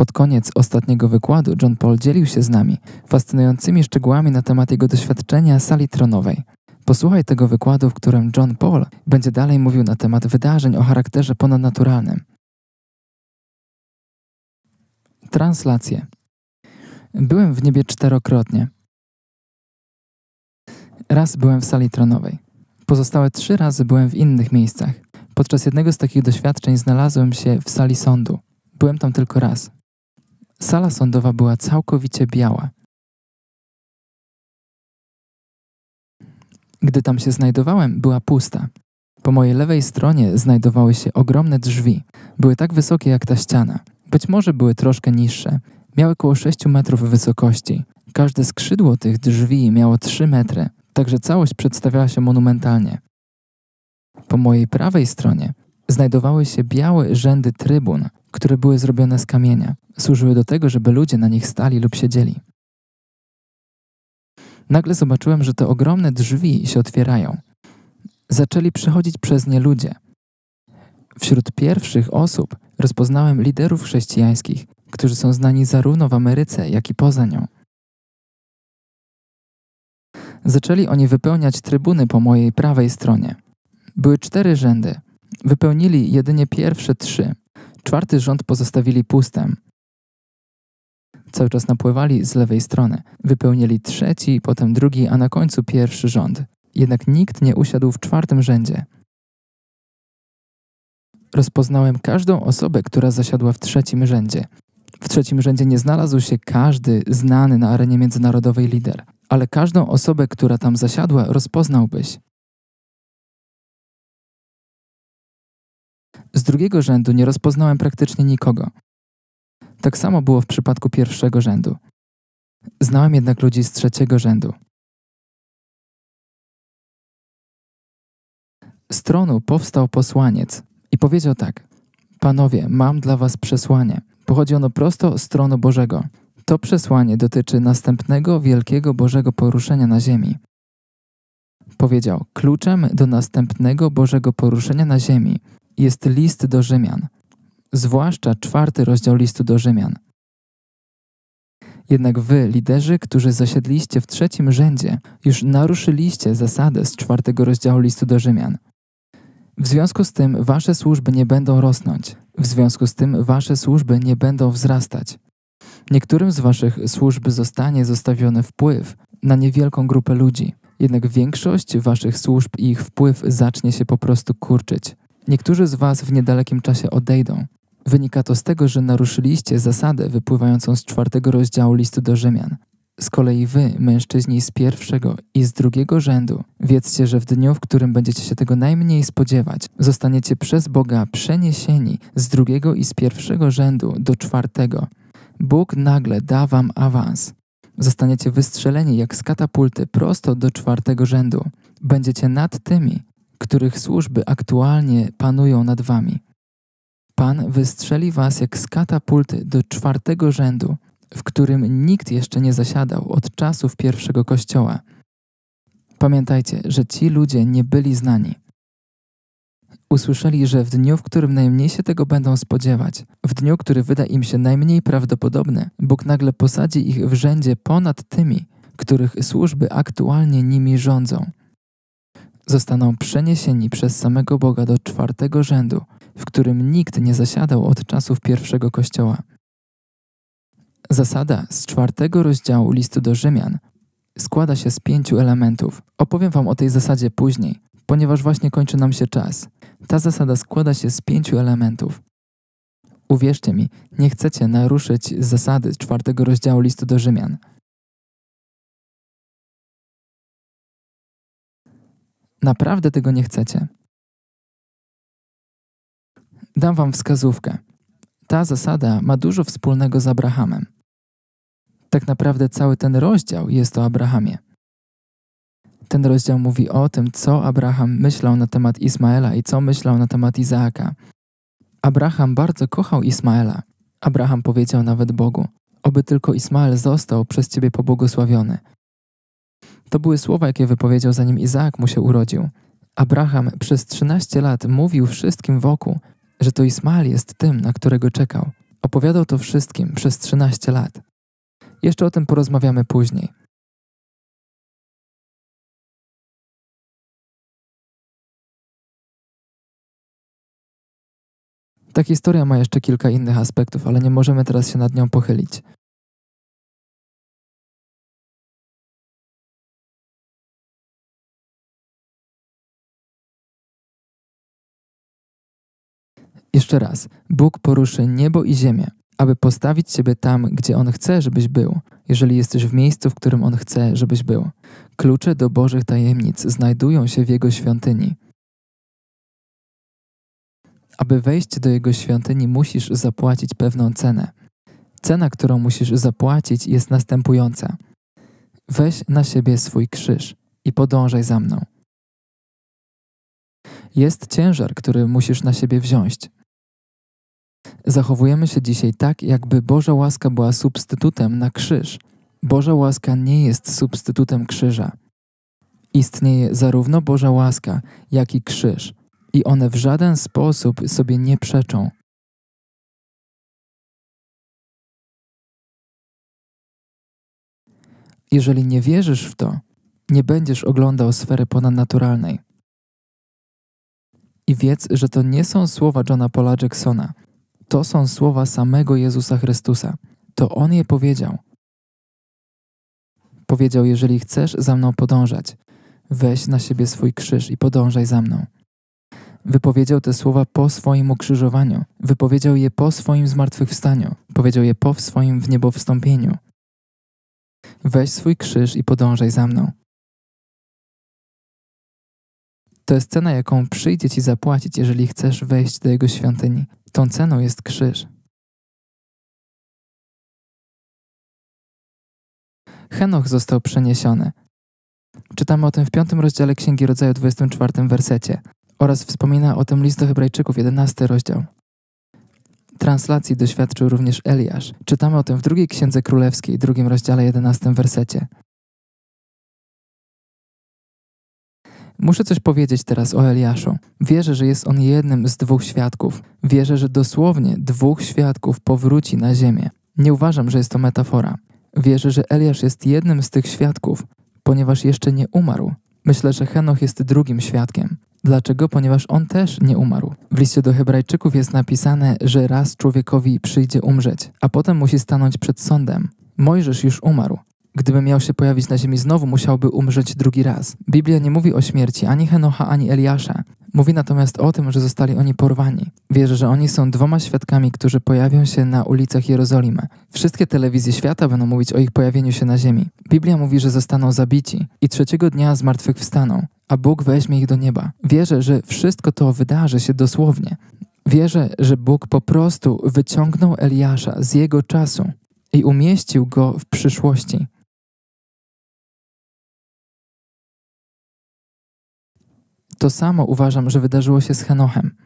Pod koniec ostatniego wykładu John Paul dzielił się z nami fascynującymi szczegółami na temat jego doświadczenia sali tronowej. Posłuchaj tego wykładu, w którym John Paul będzie dalej mówił na temat wydarzeń o charakterze ponadnaturalnym. Translacje. Byłem w niebie czterokrotnie. Raz byłem w sali tronowej. Pozostałe trzy razy byłem w innych miejscach. Podczas jednego z takich doświadczeń znalazłem się w sali sądu. Byłem tam tylko raz. Sala sądowa była całkowicie biała. Gdy tam się znajdowałem, była pusta. Po mojej lewej stronie znajdowały się ogromne drzwi. Były tak wysokie jak ta ściana. Być może były troszkę niższe. Miały około 6 metrów wysokości. Każde skrzydło tych drzwi miało 3 metry, także całość przedstawiała się monumentalnie. Po mojej prawej stronie znajdowały się białe rzędy trybun, które były zrobione z kamienia. Służyły do tego, żeby ludzie na nich stali lub siedzieli. Nagle zobaczyłem, że te ogromne drzwi się otwierają. Zaczęli przechodzić przez nie ludzie. Wśród pierwszych osób rozpoznałem liderów chrześcijańskich, którzy są znani zarówno w Ameryce, jak i poza nią. Zaczęli oni wypełniać trybuny po mojej prawej stronie. Były cztery rzędy. Wypełnili jedynie pierwsze trzy. Czwarty rząd pozostawili pustym. Cały czas napływali z lewej strony. Wypełnili trzeci, potem drugi, a na końcu pierwszy rząd. Jednak nikt nie usiadł w czwartym rzędzie. Rozpoznałem każdą osobę, która zasiadła w trzecim rzędzie. W trzecim rzędzie nie znalazł się każdy znany na arenie międzynarodowej lider, ale każdą osobę, która tam zasiadła, rozpoznałbyś. Z drugiego rzędu nie rozpoznałem praktycznie nikogo. Tak samo było w przypadku pierwszego rzędu. Znałem jednak ludzi z trzeciego rzędu. Z tronu powstał posłaniec i powiedział tak: Panowie, mam dla was przesłanie. Pochodzi ono prosto z tronu Bożego. To przesłanie dotyczy następnego wielkiego Bożego poruszenia na ziemi. Powiedział: Kluczem do następnego Bożego poruszenia na ziemi jest list do Rzymian, zwłaszcza czwarty rozdział listu do Rzymian. Jednak wy, liderzy, którzy zasiedliście w trzecim rzędzie, już naruszyliście zasadę z czwartego rozdziału listu do Rzymian. W związku z tym wasze służby nie będą rosnąć. W związku z tym wasze służby nie będą wzrastać. Niektórym z waszych służb zostanie zostawiony wpływ na niewielką grupę ludzi, jednak większość waszych służb i ich wpływ zacznie się po prostu kurczyć. Niektórzy z was w niedalekim czasie odejdą. Wynika to z tego, że naruszyliście zasadę wypływającą z czwartego rozdziału listu do Rzymian. Z kolei wy, mężczyźni z pierwszego i z drugiego rzędu, wiedzcie, że w dniu, w którym będziecie się tego najmniej spodziewać, zostaniecie przez Boga przeniesieni z drugiego i z pierwszego rzędu do czwartego. Bóg nagle da wam awans. Zostaniecie wystrzeleni jak z katapulty prosto do czwartego rzędu. Będziecie nad tymi, których służby aktualnie panują nad wami. Pan wystrzeli was jak z katapulty do czwartego rzędu, w którym nikt jeszcze nie zasiadał od czasów pierwszego kościoła. Pamiętajcie, że ci ludzie nie byli znani. Usłyszeli, że w dniu, w którym najmniej się tego będą spodziewać, w dniu, który wyda im się najmniej prawdopodobny, Bóg nagle posadzi ich w rzędzie ponad tymi, których służby aktualnie nimi rządzą. Zostaną przeniesieni przez samego Boga do czwartego rzędu, w którym nikt nie zasiadał od czasów pierwszego kościoła. Zasada z czwartego rozdziału listu do Rzymian składa się z pięciu elementów. Opowiem Wam o tej zasadzie później, ponieważ właśnie kończy nam się czas. Ta zasada składa się z pięciu elementów. Uwierzcie mi, nie chcecie naruszyć zasady czwartego rozdziału listu do Rzymian. Naprawdę tego nie chcecie. Dam Wam wskazówkę. Ta zasada ma dużo wspólnego z Abrahamem. Tak naprawdę cały ten rozdział jest o Abrahamie. Ten rozdział mówi o tym, co Abraham myślał na temat Ismaela i co myślał na temat Izaaka. Abraham bardzo kochał Ismaela. Abraham powiedział nawet Bogu: Oby tylko Ismael został przez ciebie pobłogosławiony. To były słowa, jakie wypowiedział zanim Izaak mu się urodził. Abraham przez 13 lat mówił wszystkim wokół, że to Ismael jest tym, na którego czekał. Opowiadał to wszystkim przez 13 lat. Jeszcze o tym porozmawiamy później. Ta historia ma jeszcze kilka innych aspektów, ale nie możemy teraz się nad nią pochylić. Jeszcze raz, Bóg poruszy niebo i ziemię, aby postawić Ciebie tam, gdzie On chce, żebyś był, jeżeli jesteś w miejscu, w którym On chce, żebyś był. Klucze do Bożych tajemnic znajdują się w Jego świątyni. Aby wejść do Jego świątyni, musisz zapłacić pewną cenę. Cena, którą musisz zapłacić, jest następująca: weź na siebie swój krzyż i podążaj za mną. Jest ciężar, który musisz na siebie wziąć. Zachowujemy się dzisiaj tak, jakby Boża łaska była substytutem na krzyż. Boża łaska nie jest substytutem krzyża. Istnieje zarówno Boża łaska, jak i krzyż, i one w żaden sposób sobie nie przeczą. Jeżeli nie wierzysz w to, nie będziesz oglądał sfery ponadnaturalnej. I wiedz, że to nie są słowa Johna Paula Jacksona, to są słowa samego Jezusa Chrystusa. To On je powiedział. Powiedział: Jeżeli chcesz za mną podążać, weź na siebie swój krzyż i podążaj za mną. Wypowiedział te słowa po swoim ukrzyżowaniu, wypowiedział je po swoim zmartwychwstaniu, powiedział je po swoim wniebowstąpieniu. Weź swój krzyż i podążaj za mną. To jest cena, jaką przyjdzie ci zapłacić, jeżeli chcesz wejść do Jego świątyni. Tą ceną jest krzyż. Henoch został przeniesiony. Czytamy o tym w piątym rozdziale Księgi Rodzaju 24 wersecie oraz wspomina o tym list do Hebrajczyków 11 rozdział. Translacji doświadczył również Eliasz. Czytamy o tym w drugiej Księdze Królewskiej, drugim rozdziale 11 wersecie. Muszę coś powiedzieć teraz o Eliaszu. Wierzę, że jest on jednym z dwóch świadków. Wierzę, że dosłownie dwóch świadków powróci na ziemię. Nie uważam, że jest to metafora. Wierzę, że Eliasz jest jednym z tych świadków, ponieważ jeszcze nie umarł. Myślę, że Henoch jest drugim świadkiem. Dlaczego? Ponieważ on też nie umarł. W liście do Hebrajczyków jest napisane, że raz człowiekowi przyjdzie umrzeć, a potem musi stanąć przed sądem. Mojżesz już umarł. Gdyby miał się pojawić na ziemi znowu, musiałby umrzeć drugi raz. Biblia nie mówi o śmierci ani Henocha, ani Eliasza. Mówi natomiast o tym, że zostali oni porwani. Wierzę, że oni są dwoma świadkami, którzy pojawią się na ulicach Jerozolimy. Wszystkie telewizje świata będą mówić o ich pojawieniu się na ziemi. Biblia mówi, że zostaną zabici i trzeciego dnia zmartwychwstaną, a Bóg weźmie ich do nieba. Wierzę, że wszystko to wydarzy się dosłownie. Wierzę, że Bóg po prostu wyciągnął Eliasza z jego czasu i umieścił go w przyszłości. To samo uważam, że wydarzyło się z Henochem.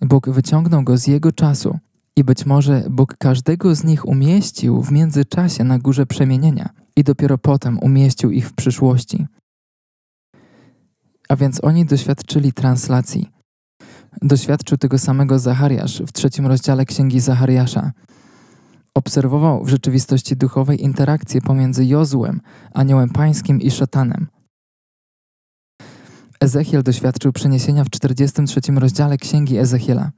Bóg wyciągnął go z jego czasu i być może Bóg każdego z nich umieścił w międzyczasie na górze przemienienia i dopiero potem umieścił ich w przyszłości. A więc oni doświadczyli translacji. Doświadczył tego samego Zachariasz w trzecim rozdziale Księgi Zachariasza. Obserwował w rzeczywistości duchowej interakcję pomiędzy Jozłem, aniołem pańskim i szatanem. Ezechiel doświadczył przeniesienia w 43 rozdziale Księgi Ezechiela.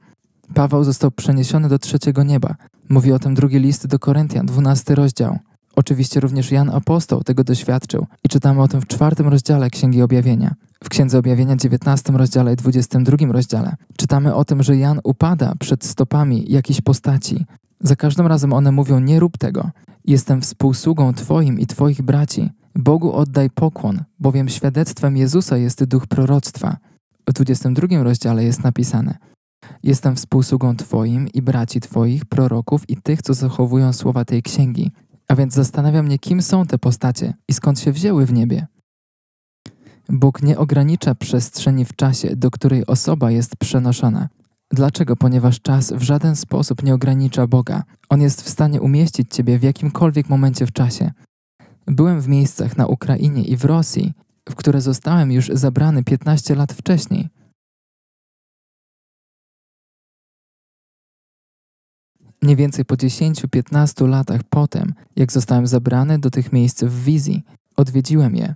Paweł został przeniesiony do trzeciego nieba. Mówi o tym drugi list do Koryntian, 12 rozdział. Oczywiście również Jan Apostoł tego doświadczył i czytamy o tym w czwartym rozdziale Księgi Objawienia. W Księdze Objawienia 19 rozdziale i 22 rozdziale czytamy o tym, że Jan upada przed stopami jakiejś postaci. Za każdym razem one mówią: Nie rób tego. Jestem współsługą Twoim i Twoich braci. Bogu oddaj pokłon, bowiem świadectwem Jezusa jest duch proroctwa. W 22 rozdziale jest napisane: Jestem współsługą Twoim i braci Twoich, proroków i tych, co zachowują słowa tej księgi. A więc zastanawia mnie, kim są te postacie i skąd się wzięły w niebie. Bóg nie ogranicza przestrzeni w czasie, do której osoba jest przenoszona. Dlaczego? Ponieważ czas w żaden sposób nie ogranicza Boga. On jest w stanie umieścić Ciebie w jakimkolwiek momencie w czasie. Byłem w miejscach na Ukrainie i w Rosji, w które zostałem już zabrany 15 lat wcześniej. Mniej więcej po 10-15 latach potem, jak zostałem zabrany do tych miejsc w wizji, odwiedziłem je.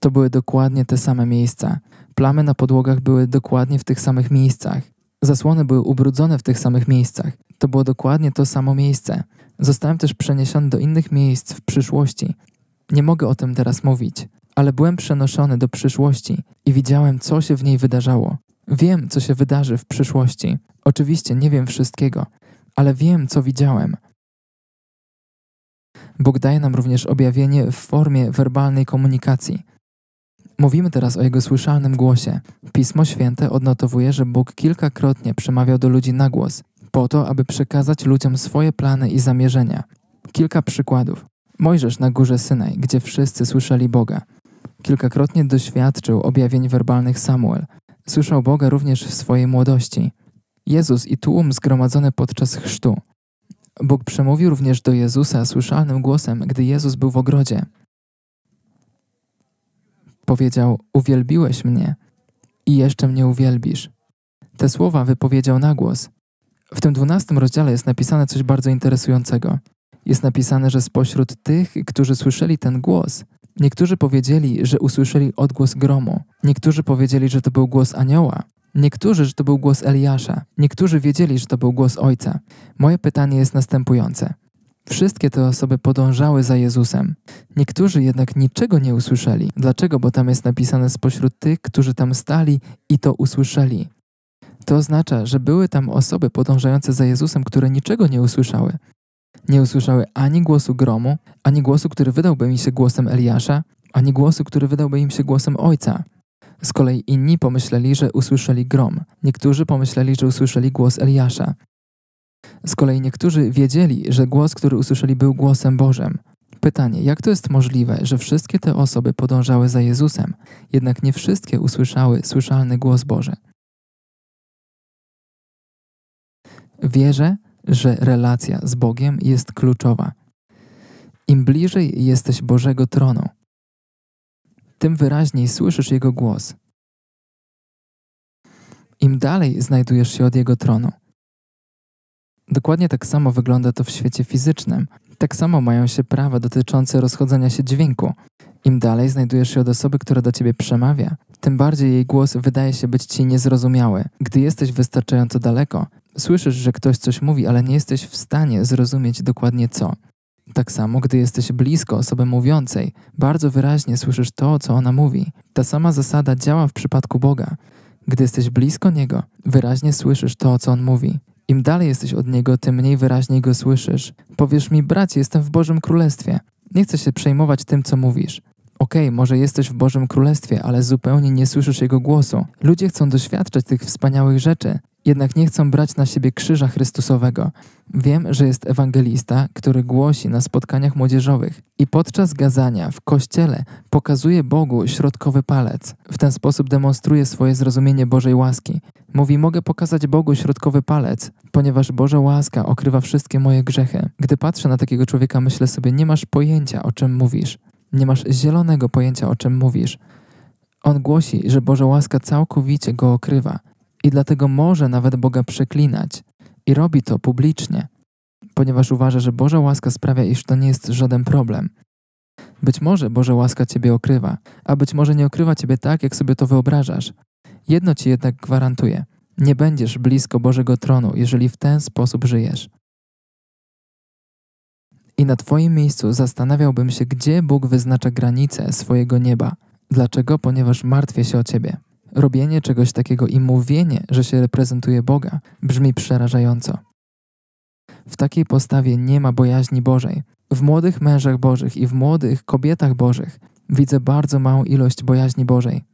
To były dokładnie te same miejsca. Plamy na podłogach były dokładnie w tych samych miejscach. Zasłony były ubrudzone w tych samych miejscach. To było dokładnie to samo miejsce. Zostałem też przeniesiony do innych miejsc w przyszłości. Nie mogę o tym teraz mówić, ale byłem przenoszony do przyszłości i widziałem, co się w niej wydarzało. Wiem, co się wydarzy w przyszłości. Oczywiście nie wiem wszystkiego, ale wiem, co widziałem. Bóg daje nam również objawienie w formie werbalnej komunikacji. Mówimy teraz o Jego słyszalnym głosie. Pismo Święte odnotowuje, że Bóg kilkakrotnie przemawiał do ludzi na głos, po to, aby przekazać ludziom swoje plany i zamierzenia. Kilka przykładów. Mojżesz na górze Synaj, gdzie wszyscy słyszeli Boga. Kilkakrotnie doświadczył objawień werbalnych Samuel. Słyszał Boga również w swojej młodości. Jezus i tłum zgromadzony podczas chrztu. Bóg przemówił również do Jezusa słyszalnym głosem, gdy Jezus był w ogrodzie. Powiedział: Uwielbiłeś mnie i jeszcze mnie uwielbisz. Te słowa wypowiedział na głos. W tym dwunastym rozdziale jest napisane coś bardzo interesującego. Jest napisane, że spośród tych, którzy słyszeli ten głos, niektórzy powiedzieli, że usłyszeli odgłos gromu, niektórzy powiedzieli, że to był głos anioła, niektórzy, że to był głos Eliasza, niektórzy wiedzieli, że to był głos Ojca. Moje pytanie jest następujące. Wszystkie te osoby podążały za Jezusem. Niektórzy jednak niczego nie usłyszeli. Dlaczego? Bo tam jest napisane spośród tych, którzy tam stali i to usłyszeli. To oznacza, że były tam osoby podążające za Jezusem, które niczego nie usłyszały. Nie usłyszały ani głosu gromu, ani głosu, który wydałby im się głosem Eliasza, ani głosu, który wydałby im się głosem Ojca. Z kolei inni pomyśleli, że usłyszeli grom. Niektórzy pomyśleli, że usłyszeli głos Eliasza. Z kolei niektórzy wiedzieli, że głos, który usłyszeli, był głosem Bożym. Pytanie, jak to jest możliwe, że wszystkie te osoby podążały za Jezusem, jednak nie wszystkie usłyszały słyszalny głos Boży? Wierzę, że relacja z Bogiem jest kluczowa. Im bliżej jesteś Bożego tronu, tym wyraźniej słyszysz Jego głos. Im dalej znajdujesz się od Jego tronu, Dokładnie tak samo wygląda to w świecie fizycznym. Tak samo mają się prawa dotyczące rozchodzenia się dźwięku. Im dalej znajdujesz się od osoby, która do ciebie przemawia, tym bardziej jej głos wydaje się być ci niezrozumiały. Gdy jesteś wystarczająco daleko, słyszysz, że ktoś coś mówi, ale nie jesteś w stanie zrozumieć dokładnie co. Tak samo, gdy jesteś blisko osoby mówiącej, bardzo wyraźnie słyszysz to, co ona mówi. Ta sama zasada działa w przypadku Boga. Gdy jesteś blisko Niego, wyraźnie słyszysz to, co On mówi. Im dalej jesteś od Niego, tym mniej wyraźnie Go słyszysz. Powiesz mi, bracie, jestem w Bożym Królestwie. Nie chcę się przejmować tym, co mówisz. Okej, okay, może jesteś w Bożym Królestwie, ale zupełnie nie słyszysz Jego głosu. Ludzie chcą doświadczać tych wspaniałych rzeczy, jednak nie chcą brać na siebie krzyża Chrystusowego. Wiem, że jest ewangelista, który głosi na spotkaniach młodzieżowych i podczas gazania w kościele pokazuje Bogu środkowy palec. W ten sposób demonstruje swoje zrozumienie Bożej łaski. Mówi: Mogę pokazać Bogu środkowy palec, ponieważ Boża łaska okrywa wszystkie moje grzechy. Gdy patrzę na takiego człowieka, myślę sobie: Nie masz pojęcia, o czym mówisz. Nie masz zielonego pojęcia, o czym mówisz. On głosi, że Boża łaska całkowicie go okrywa i dlatego może nawet Boga przeklinać i robi to publicznie, ponieważ uważa, że Boża łaska sprawia, iż to nie jest żaden problem. Być może Boża łaska Ciebie okrywa, a być może nie okrywa Ciebie tak, jak sobie to wyobrażasz. Jedno Ci jednak gwarantuję: nie będziesz blisko Bożego tronu, jeżeli w ten sposób żyjesz. I na Twoim miejscu zastanawiałbym się, gdzie Bóg wyznacza granice swojego nieba. Dlaczego? Ponieważ martwię się o Ciebie. Robienie czegoś takiego i mówienie, że się reprezentuje Boga, brzmi przerażająco. W takiej postawie nie ma bojaźni Bożej. W młodych mężach Bożych i w młodych kobietach Bożych widzę bardzo małą ilość bojaźni Bożej.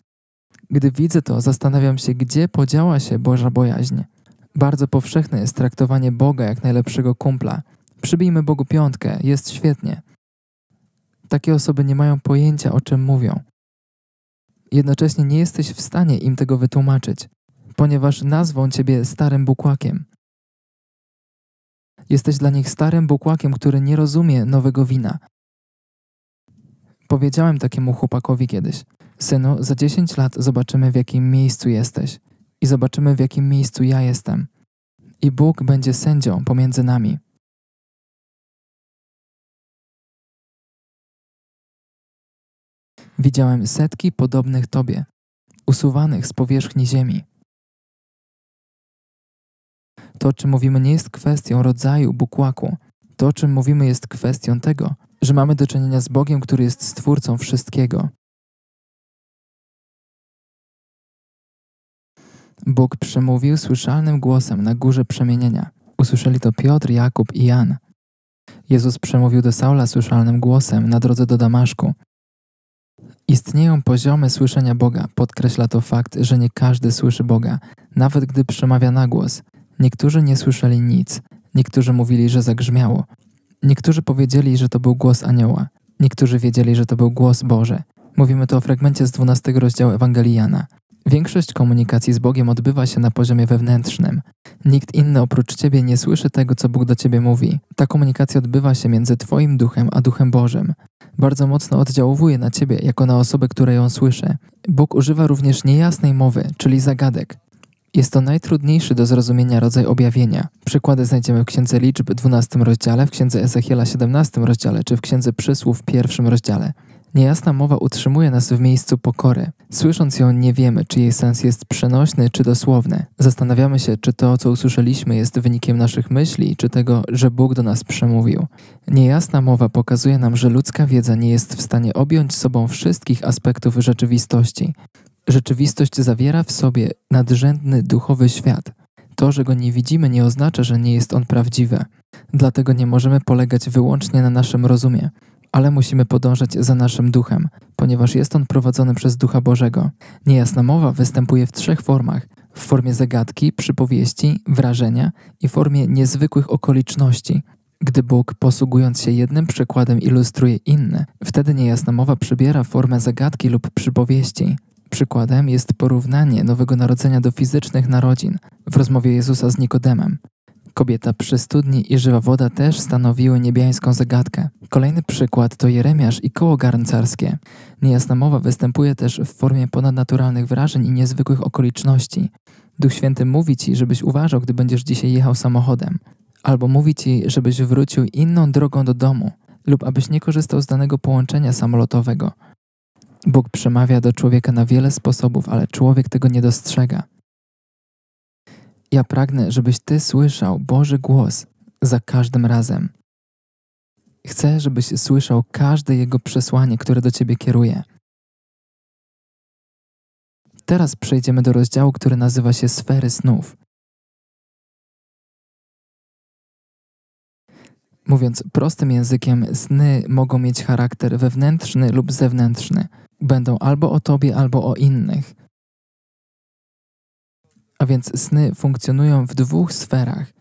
Gdy widzę to, zastanawiam się, gdzie podziała się Boża bojaźń. Bardzo powszechne jest traktowanie Boga jak najlepszego kumpla. Przybijmy Bogu piątkę, jest świetnie. Takie osoby nie mają pojęcia, o czym mówią. Jednocześnie nie jesteś w stanie im tego wytłumaczyć, ponieważ nazwą ciebie starym bukłakiem. Jesteś dla nich starym bukłakiem, który nie rozumie nowego wina. Powiedziałem takiemu chłopakowi kiedyś: Synu, za 10 lat zobaczymy, w jakim miejscu jesteś i zobaczymy, w jakim miejscu ja jestem. i Bóg będzie sędzią pomiędzy nami. Widziałem setki podobnych Tobie, usuwanych z powierzchni ziemi. To, czym mówimy, nie jest kwestią rodzaju bukłaku. To, czym mówimy, jest kwestią tego, że mamy do czynienia z Bogiem, który jest stwórcą wszystkiego. Bóg przemówił słyszalnym głosem na górze przemienienia. Usłyszeli to Piotr, Jakub i Jan. Jezus przemówił do Saula słyszalnym głosem na drodze do Damaszku. Istnieją poziomy słyszenia Boga. Podkreśla to fakt, że nie każdy słyszy Boga, nawet gdy przemawia na głos. Niektórzy nie słyszeli nic, niektórzy mówili, że zagrzmiało. Niektórzy powiedzieli, że to był głos anioła. Niektórzy wiedzieli, że to był głos Boży. Mówimy tu o fragmencie z 12 rozdziału Ewangelii Jana. Większość komunikacji z Bogiem odbywa się na poziomie wewnętrznym. Nikt inny oprócz Ciebie nie słyszy tego, co Bóg do Ciebie mówi. Ta komunikacja odbywa się między Twoim duchem a duchem Bożym. Bardzo mocno oddziałuje na Ciebie jako na osobę, która ją słyszy. Bóg używa również niejasnej mowy, czyli zagadek. Jest to najtrudniejszy do zrozumienia rodzaj objawienia. Przykłady znajdziemy w Księdze Liczb 12 rozdziale, w Księdze Ezechiela 17 rozdziale czy w Księdze Przysłów w pierwszym rozdziale. Niejasna mowa utrzymuje nas w miejscu pokory. Słysząc ją, nie wiemy, czy jej sens jest przenośny czy dosłowny. Zastanawiamy się, czy to, co usłyszeliśmy, jest wynikiem naszych myśli, czy tego, że Bóg do nas przemówił. Niejasna mowa pokazuje nam, że ludzka wiedza nie jest w stanie objąć sobą wszystkich aspektów rzeczywistości. Rzeczywistość zawiera w sobie nadrzędny duchowy świat. To, że go nie widzimy, nie oznacza, że nie jest on prawdziwy. Dlatego nie możemy polegać wyłącznie na naszym rozumie ale musimy podążać za naszym duchem, ponieważ jest on prowadzony przez Ducha Bożego. Niejasna mowa występuje w trzech formach: w formie zagadki, przypowieści, wrażenia i formie niezwykłych okoliczności. Gdy Bóg, posługując się jednym przykładem, ilustruje inny, wtedy niejasna mowa przybiera formę zagadki lub przypowieści. Przykładem jest porównanie Nowego Narodzenia do fizycznych narodzin w rozmowie Jezusa z Nikodemem. Kobieta przy studni i żywa woda też stanowiły niebiańską zagadkę. Kolejny przykład to Jeremiasz i koło garncarskie. Niejasna mowa występuje też w formie ponadnaturalnych wrażeń i niezwykłych okoliczności. Duch Święty mówi ci, żebyś uważał, gdy będziesz dzisiaj jechał samochodem. Albo mówi ci, żebyś wrócił inną drogą do domu, lub abyś nie korzystał z danego połączenia samolotowego. Bóg przemawia do człowieka na wiele sposobów, ale człowiek tego nie dostrzega. Ja pragnę, żebyś Ty słyszał Boży głos za każdym razem. Chcę, żebyś słyszał każde Jego przesłanie, które do Ciebie kieruje. Teraz przejdziemy do rozdziału, który nazywa się Sfery snów. Mówiąc prostym językiem, sny mogą mieć charakter wewnętrzny lub zewnętrzny. Będą albo o Tobie, albo o innych. A więc sny funkcjonują w dwóch sferach.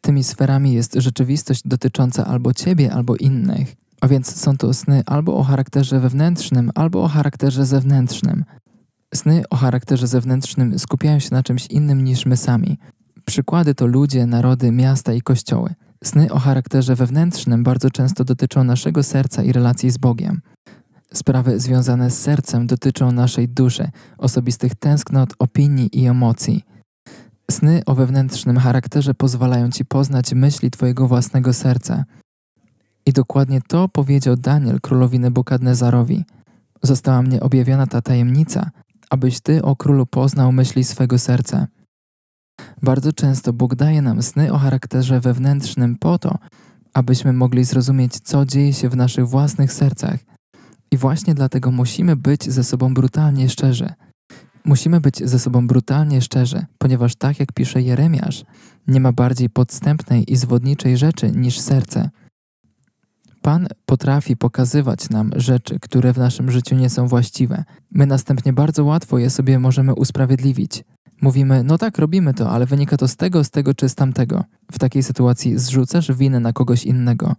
Tymi sferami jest rzeczywistość dotycząca albo ciebie, albo innych. A więc są to sny albo o charakterze wewnętrznym, albo o charakterze zewnętrznym. Sny o charakterze zewnętrznym skupiają się na czymś innym niż my sami. Przykłady to ludzie, narody, miasta i kościoły. Sny o charakterze wewnętrznym bardzo często dotyczą naszego serca i relacji z Bogiem. Sprawy związane z sercem dotyczą naszej duszy, osobistych tęsknot, opinii i emocji. Sny o wewnętrznym charakterze pozwalają ci poznać myśli twojego własnego serca. I dokładnie to powiedział Daniel królowi Nebukadnezarowi. Została mnie objawiona ta tajemnica, abyś ty, o królu, poznał myśli swego serca. Bardzo często Bóg daje nam sny o charakterze wewnętrznym po to, abyśmy mogli zrozumieć, co dzieje się w naszych własnych sercach. I właśnie dlatego musimy być ze sobą brutalnie szczerzy. Musimy być ze sobą brutalnie szczerzy, ponieważ tak jak pisze Jeremiasz, nie ma bardziej podstępnej i zwodniczej rzeczy niż serce. Pan potrafi pokazywać nam rzeczy, które w naszym życiu nie są właściwe. My następnie bardzo łatwo je sobie możemy usprawiedliwić. Mówimy, no tak, robimy to, ale wynika to z tego, z tego czy z tamtego. W takiej sytuacji zrzucasz winę na kogoś innego.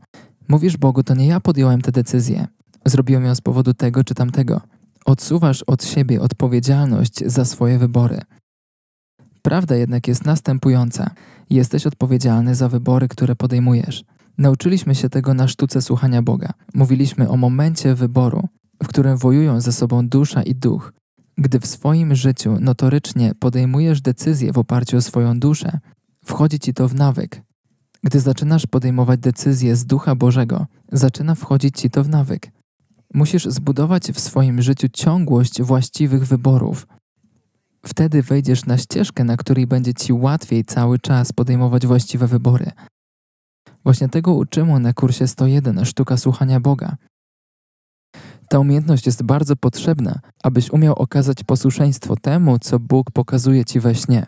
Mówisz Bogu, to nie ja podjąłem tę decyzję. Zrobiłem ją z powodu tego czy tamtego. Odsuwasz od siebie odpowiedzialność za swoje wybory. Prawda jednak jest następująca: jesteś odpowiedzialny za wybory, które podejmujesz. Nauczyliśmy się tego na sztuce słuchania Boga. Mówiliśmy o momencie wyboru, w którym wojują ze sobą dusza i duch. Gdy w swoim życiu notorycznie podejmujesz decyzje w oparciu o swoją duszę, Wchodzi ci to w nawyk. Gdy zaczynasz podejmować decyzje z Ducha Bożego, zaczyna wchodzić ci to w nawyk. Musisz zbudować w swoim życiu ciągłość właściwych wyborów. Wtedy wejdziesz na ścieżkę, na której będzie ci łatwiej cały czas podejmować właściwe wybory. Właśnie tego uczymy na kursie 101 Sztuka Słuchania Boga. Ta umiejętność jest bardzo potrzebna, abyś umiał okazać posłuszeństwo temu, co Bóg pokazuje ci we śnie.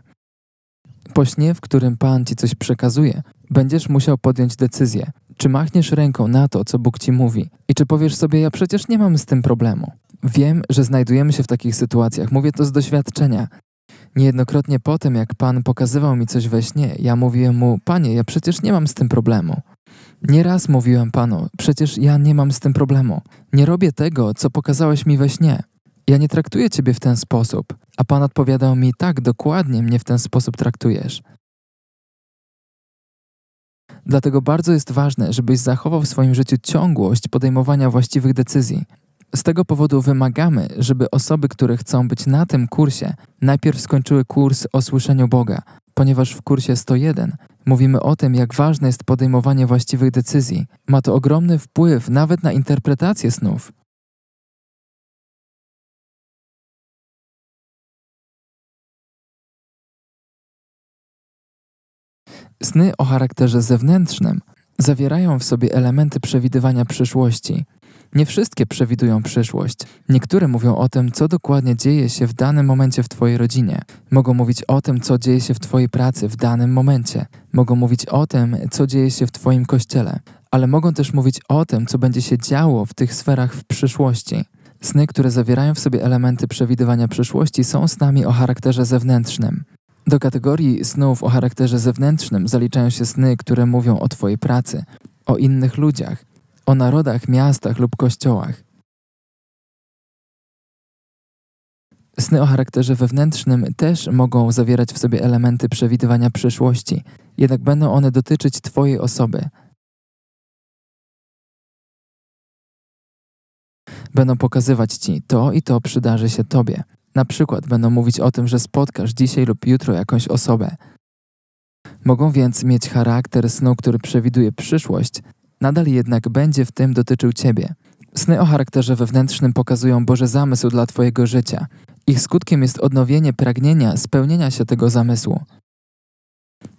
Po śnie, w którym Pan ci coś przekazuje, będziesz musiał podjąć decyzję, czy machniesz ręką na to, co Bóg ci mówi, i czy powiesz sobie: Ja przecież nie mam z tym problemu. Wiem, że znajdujemy się w takich sytuacjach, mówię to z doświadczenia. Niejednokrotnie po tym, jak Pan pokazywał mi coś we śnie, ja mówiłem mu: Panie, ja przecież nie mam z tym problemu. Nieraz mówiłem Panu: Przecież ja nie mam z tym problemu. Nie robię tego, co pokazałeś mi we śnie. Ja nie traktuję Ciebie w ten sposób. A Pan odpowiadał mi: Tak, dokładnie mnie w ten sposób traktujesz. Dlatego bardzo jest ważne, żebyś zachował w swoim życiu ciągłość podejmowania właściwych decyzji. Z tego powodu wymagamy, żeby osoby, które chcą być na tym kursie, najpierw skończyły kurs o słyszeniu Boga, ponieważ w kursie 101 mówimy o tym, jak ważne jest podejmowanie właściwych decyzji. Ma to ogromny wpływ nawet na interpretację snów. Sny o charakterze zewnętrznym zawierają w sobie elementy przewidywania przyszłości. Nie wszystkie przewidują przyszłość. Niektóre mówią o tym, co dokładnie dzieje się w danym momencie w Twojej rodzinie. Mogą mówić o tym, co dzieje się w Twojej pracy w danym momencie. Mogą mówić o tym, co dzieje się w Twoim kościele. Ale mogą też mówić o tym, co będzie się działo w tych sferach w przyszłości. Sny, które zawierają w sobie elementy przewidywania przyszłości, są snami o charakterze zewnętrznym. Do kategorii snów o charakterze zewnętrznym zaliczają się sny, które mówią o Twojej pracy, o innych ludziach, o narodach, miastach lub kościołach. Sny o charakterze wewnętrznym też mogą zawierać w sobie elementy przewidywania przyszłości, jednak będą one dotyczyć Twojej osoby. Będą pokazywać Ci to i to przydarzy się Tobie. Na przykład będą mówić o tym, że spotkasz dzisiaj lub jutro jakąś osobę. Mogą więc mieć charakter snu, który przewiduje przyszłość, nadal jednak będzie w tym dotyczył Ciebie. Sny o charakterze wewnętrznym pokazują Boże zamysł dla Twojego życia. Ich skutkiem jest odnowienie pragnienia spełnienia się tego zamysłu.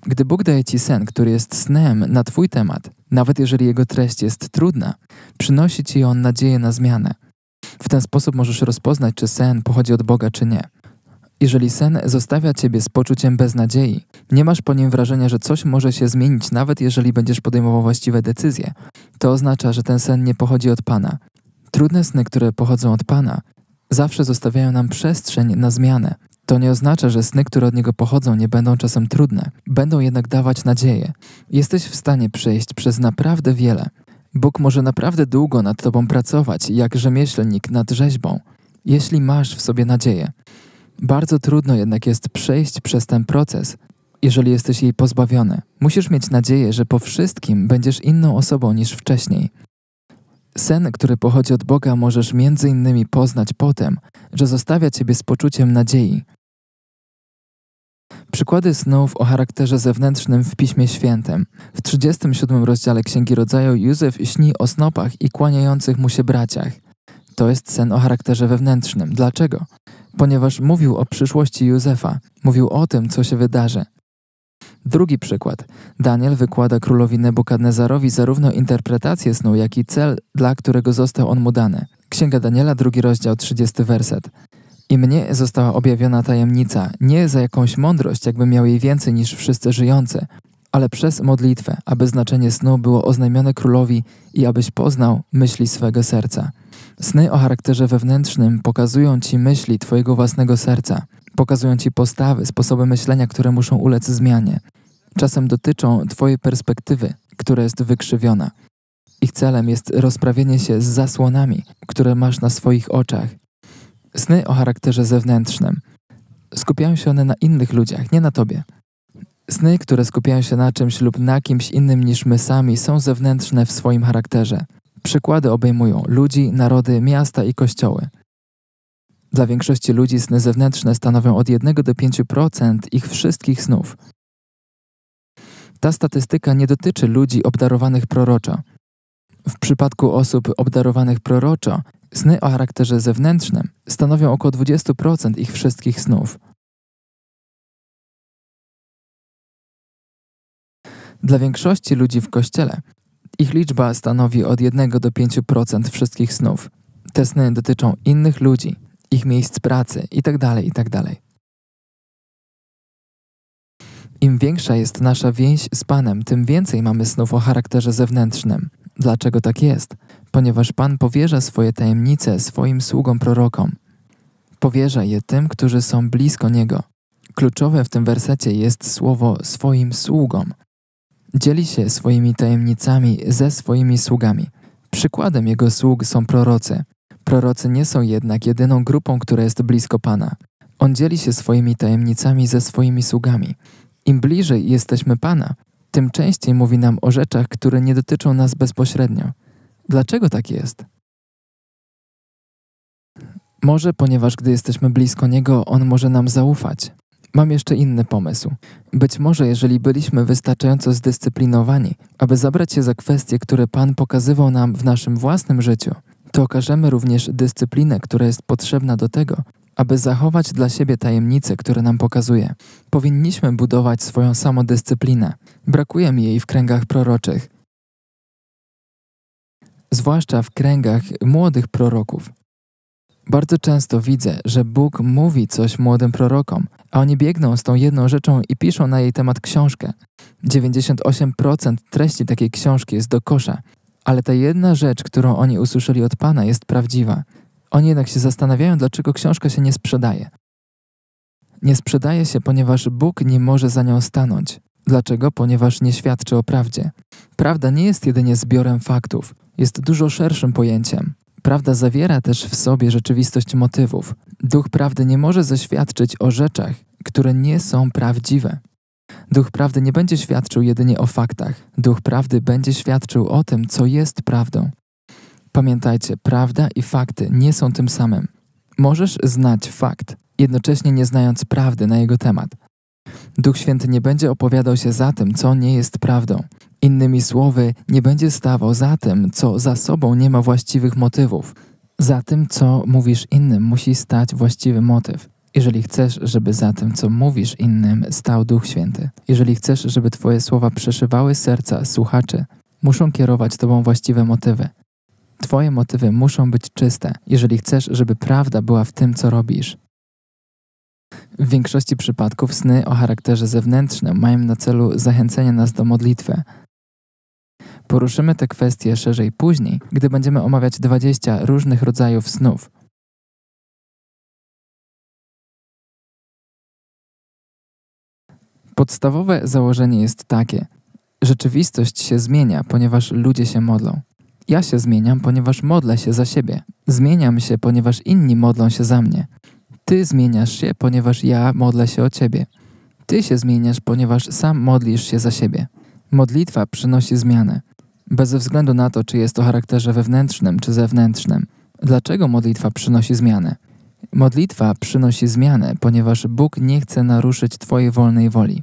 Gdy Bóg daje Ci sen, który jest snem na Twój temat, nawet jeżeli jego treść jest trudna, przynosi Ci on nadzieję na zmianę. W ten sposób możesz rozpoznać, czy sen pochodzi od Boga, czy nie. Jeżeli sen zostawia ciebie z poczuciem beznadziei, nie masz po nim wrażenia, że coś może się zmienić, nawet jeżeli będziesz podejmował właściwe decyzje, to oznacza, że ten sen nie pochodzi od Pana. Trudne sny, które pochodzą od Pana, zawsze zostawiają nam przestrzeń na zmianę. To nie oznacza, że sny, które od Niego pochodzą, nie będą czasem trudne, będą jednak dawać nadzieję. Jesteś w stanie przejść przez naprawdę wiele. Bóg może naprawdę długo nad Tobą pracować, jak rzemieślnik nad rzeźbą, jeśli masz w sobie nadzieję. Bardzo trudno jednak jest przejść przez ten proces, jeżeli jesteś jej pozbawiony. Musisz mieć nadzieję, że po wszystkim będziesz inną osobą niż wcześniej. Sen, który pochodzi od Boga, możesz między innymi poznać potem, że zostawia ciebie z poczuciem nadziei. Przykłady snów o charakterze zewnętrznym w Piśmie Świętym. W 37 rozdziale Księgi Rodzaju Józef śni o snopach i kłaniających mu się braciach. To jest sen o charakterze wewnętrznym. Dlaczego? ponieważ mówił o przyszłości Józefa, mówił o tym, co się wydarzy. Drugi przykład. Daniel wykłada królowi Nebukadnezarowi zarówno interpretację snu, jak i cel, dla którego został on mu dany. Księga Daniela, drugi rozdział, 30 werset. I mnie została objawiona tajemnica, nie za jakąś mądrość, jakby miał jej więcej niż wszyscy żyjący, ale przez modlitwę, aby znaczenie snu było oznajmione królowi i abyś poznał myśli swego serca. Sny o charakterze wewnętrznym pokazują ci myśli Twojego własnego serca, pokazują ci postawy, sposoby myślenia, które muszą ulec zmianie. Czasem dotyczą Twojej perspektywy, która jest wykrzywiona. Ich celem jest rozprawienie się z zasłonami, które masz na swoich oczach. Sny o charakterze zewnętrznym. Skupiają się one na innych ludziach, nie na Tobie. Sny, które skupiają się na czymś lub na kimś innym niż my sami, są zewnętrzne w swoim charakterze. Przykłady obejmują ludzi, narody, miasta i kościoły. Dla większości ludzi sny zewnętrzne stanowią od 1 do 5% ich wszystkich snów. Ta statystyka nie dotyczy ludzi obdarowanych proroczo. W przypadku osób obdarowanych proroczo, sny o charakterze zewnętrznym stanowią około 20% ich wszystkich snów. Dla większości ludzi w kościele ich liczba stanowi od 1 do 5% wszystkich snów. Te sny dotyczą innych ludzi, ich miejsc pracy itd. itd. Im większa jest nasza więź z Panem, tym więcej mamy snów o charakterze zewnętrznym. Dlaczego tak jest? Ponieważ Pan powierza swoje tajemnice swoim sługom prorokom. Powierza je tym, którzy są blisko Niego. Kluczowe w tym wersecie jest słowo swoim sługom. Dzieli się swoimi tajemnicami ze swoimi sługami. Przykładem Jego sług są prorocy. Prorocy nie są jednak jedyną grupą, która jest blisko Pana. On dzieli się swoimi tajemnicami ze swoimi sługami. Im bliżej jesteśmy Pana, tym częściej mówi nam o rzeczach, które nie dotyczą nas bezpośrednio. Dlaczego tak jest? Może ponieważ gdy jesteśmy blisko Niego, On może nam zaufać. Mam jeszcze inny pomysł. Być może, jeżeli byliśmy wystarczająco zdyscyplinowani, aby zabrać się za kwestie, które Pan pokazywał nam w naszym własnym życiu, to okażemy również dyscyplinę, która jest potrzebna do tego, aby zachować dla siebie tajemnice, które nam pokazuje. Powinniśmy budować swoją samodyscyplinę. Brakuje mi jej w kręgach proroczych. Zwłaszcza w kręgach młodych proroków. Bardzo często widzę, że Bóg mówi coś młodym prorokom, a oni biegną z tą jedną rzeczą i piszą na jej temat książkę. 98% treści takiej książki jest do kosza, ale ta jedna rzecz, którą oni usłyszeli od Pana, jest prawdziwa. Oni jednak się zastanawiają, dlaczego książka się nie sprzedaje. Nie sprzedaje się, ponieważ Bóg nie może za nią stanąć. Dlaczego? Ponieważ nie świadczy o prawdzie. Prawda nie jest jedynie zbiorem faktów, jest dużo szerszym pojęciem. Prawda zawiera też w sobie rzeczywistość motywów. Duch prawdy nie może zaświadczyć o rzeczach, które nie są prawdziwe. Duch prawdy nie będzie świadczył jedynie o faktach. Duch prawdy będzie świadczył o tym, co jest prawdą. Pamiętajcie, prawda i fakty nie są tym samym. Możesz znać fakt, jednocześnie nie znając prawdy na jego temat. Duch Święty nie będzie opowiadał się za tym, co nie jest prawdą. Innymi słowy, nie będzie stawał za tym, co za sobą nie ma właściwych motywów. Za tym, co mówisz innym, musi stać właściwy motyw. Jeżeli chcesz, żeby za tym, co mówisz innym, stał Duch Święty, jeżeli chcesz, żeby Twoje słowa przeszywały serca słuchaczy, muszą kierować Tobą właściwe motywy. Twoje motywy muszą być czyste, jeżeli chcesz, żeby prawda była w tym, co robisz. W większości przypadków sny o charakterze zewnętrznym mają na celu zachęcenie nas do modlitwy. Poruszymy te kwestie szerzej później, gdy będziemy omawiać 20 różnych rodzajów snów. Podstawowe założenie jest takie: rzeczywistość się zmienia, ponieważ ludzie się modlą. Ja się zmieniam, ponieważ modlę się za siebie. Zmieniam się, ponieważ inni modlą się za mnie. Ty zmieniasz się, ponieważ ja modlę się o ciebie. Ty się zmieniasz, ponieważ sam modlisz się za siebie. Modlitwa przynosi zmianę. Bez względu na to, czy jest to charakterze wewnętrznym czy zewnętrznym. Dlaczego modlitwa przynosi zmianę? Modlitwa przynosi zmianę, ponieważ Bóg nie chce naruszyć Twojej wolnej woli.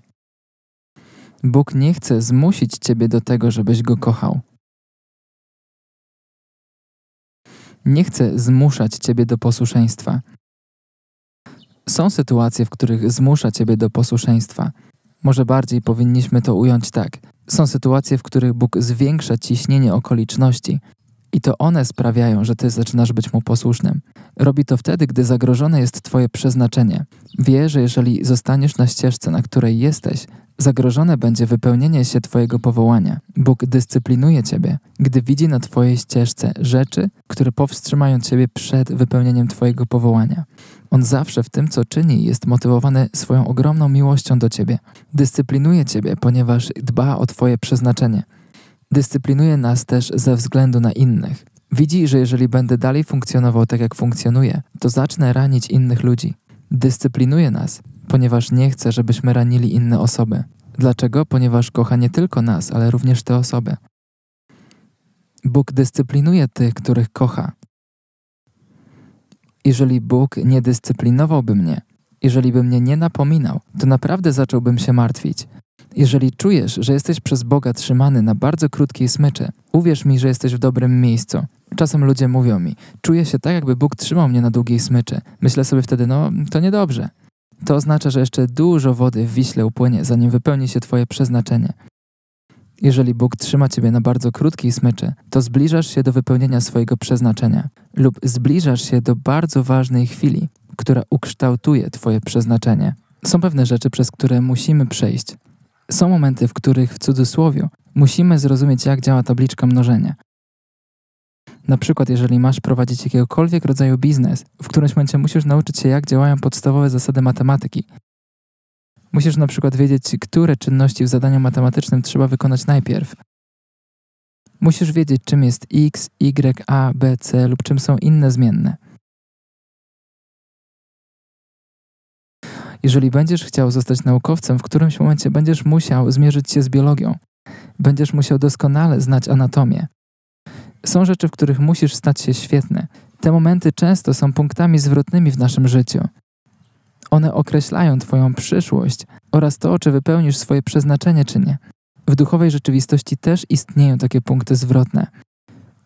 Bóg nie chce zmusić Ciebie do tego, żebyś Go kochał. Nie chce zmuszać Ciebie do posłuszeństwa. Są sytuacje, w których zmusza Ciebie do posłuszeństwa. Może bardziej powinniśmy to ująć tak. Są sytuacje, w których Bóg zwiększa ciśnienie okoliczności i to one sprawiają, że Ty zaczynasz być Mu posłusznym. Robi to wtedy, gdy zagrożone jest Twoje przeznaczenie. Wie, że jeżeli zostaniesz na ścieżce, na której jesteś, zagrożone będzie wypełnienie się Twojego powołania. Bóg dyscyplinuje Ciebie, gdy widzi na Twojej ścieżce rzeczy, które powstrzymają Ciebie przed wypełnieniem Twojego powołania. On zawsze w tym, co czyni, jest motywowany swoją ogromną miłością do Ciebie. Dyscyplinuje Ciebie, ponieważ dba o Twoje przeznaczenie. Dyscyplinuje nas też ze względu na innych. Widzi, że jeżeli będę dalej funkcjonował tak, jak funkcjonuję, to zacznę ranić innych ludzi. Dyscyplinuje nas, ponieważ nie chce, żebyśmy ranili inne osoby. Dlaczego? Ponieważ kocha nie tylko nas, ale również te osoby. Bóg dyscyplinuje tych, których kocha. Jeżeli Bóg nie dyscyplinowałby mnie, jeżeli by mnie nie napominał, to naprawdę zacząłbym się martwić. Jeżeli czujesz, że jesteś przez Boga trzymany na bardzo krótkiej smyczy, uwierz mi, że jesteś w dobrym miejscu. Czasem ludzie mówią mi, czuję się tak, jakby Bóg trzymał mnie na długiej smyczy. Myślę sobie wtedy, no to niedobrze. To oznacza, że jeszcze dużo wody w Wiśle upłynie, zanim wypełni się Twoje przeznaczenie. Jeżeli Bóg trzyma Ciebie na bardzo krótkiej smyczy, to zbliżasz się do wypełnienia swojego przeznaczenia lub zbliżasz się do bardzo ważnej chwili, która ukształtuje Twoje przeznaczenie. Są pewne rzeczy, przez które musimy przejść. Są momenty, w których w cudzysłowie musimy zrozumieć, jak działa tabliczka mnożenia. Na przykład, jeżeli masz prowadzić jakiegokolwiek rodzaju biznes, w którymś momencie musisz nauczyć się, jak działają podstawowe zasady matematyki. Musisz na przykład wiedzieć, które czynności w zadaniu matematycznym trzeba wykonać najpierw. Musisz wiedzieć, czym jest x, y, a, b, c lub czym są inne zmienne. Jeżeli będziesz chciał zostać naukowcem, w którymś momencie będziesz musiał zmierzyć się z biologią. Będziesz musiał doskonale znać anatomię. Są rzeczy, w których musisz stać się świetny. Te momenty często są punktami zwrotnymi w naszym życiu. One określają Twoją przyszłość oraz to, czy wypełnisz swoje przeznaczenie, czy nie. W duchowej rzeczywistości też istnieją takie punkty zwrotne.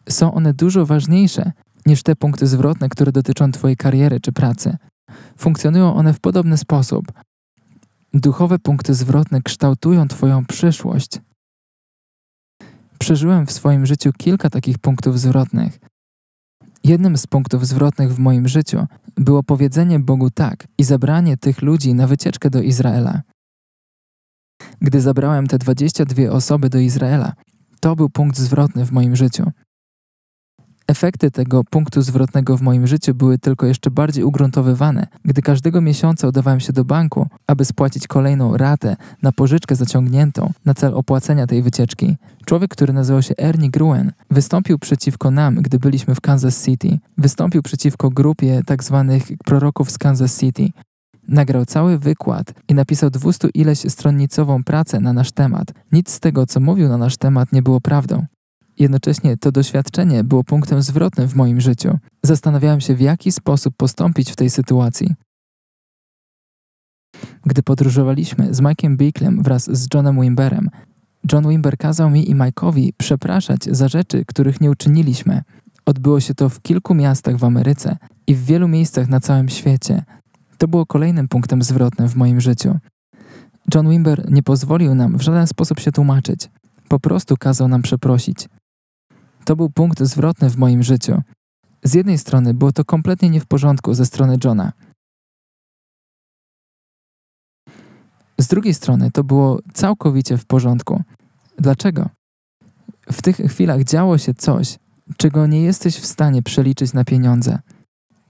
Są one dużo ważniejsze niż te punkty zwrotne, które dotyczą Twojej kariery czy pracy. Funkcjonują one w podobny sposób. Duchowe punkty zwrotne kształtują Twoją przyszłość. Przeżyłem w swoim życiu kilka takich punktów zwrotnych. Jednym z punktów zwrotnych w moim życiu było powiedzenie Bogu tak i zabranie tych ludzi na wycieczkę do Izraela. Gdy zabrałem te 22 osoby do Izraela, to był punkt zwrotny w moim życiu. Efekty tego punktu zwrotnego w moim życiu były tylko jeszcze bardziej ugruntowywane, gdy każdego miesiąca udawałem się do banku, aby spłacić kolejną ratę na pożyczkę zaciągniętą na cel opłacenia tej wycieczki. Człowiek, który nazywał się Ernie Gruen, wystąpił przeciwko nam, gdy byliśmy w Kansas City. Wystąpił przeciwko grupie tzw. Tak proroków z Kansas City. Nagrał cały wykład i napisał dwustu ileś stronnicową pracę na nasz temat. Nic z tego, co mówił na nasz temat, nie było prawdą. Jednocześnie to doświadczenie było punktem zwrotnym w moim życiu. Zastanawiałem się, w jaki sposób postąpić w tej sytuacji. Gdy podróżowaliśmy z Mike'em Bicklem wraz z Johnem Wimberem, John Wimber kazał mi i Mike'owi przepraszać za rzeczy, których nie uczyniliśmy. Odbyło się to w kilku miastach w Ameryce i w wielu miejscach na całym świecie. To było kolejnym punktem zwrotnym w moim życiu. John Wimber nie pozwolił nam w żaden sposób się tłumaczyć. Po prostu kazał nam przeprosić. To był punkt zwrotny w moim życiu. Z jednej strony było to kompletnie nie w porządku ze strony Johna. Z drugiej strony to było całkowicie w porządku. Dlaczego? W tych chwilach działo się coś, czego nie jesteś w stanie przeliczyć na pieniądze.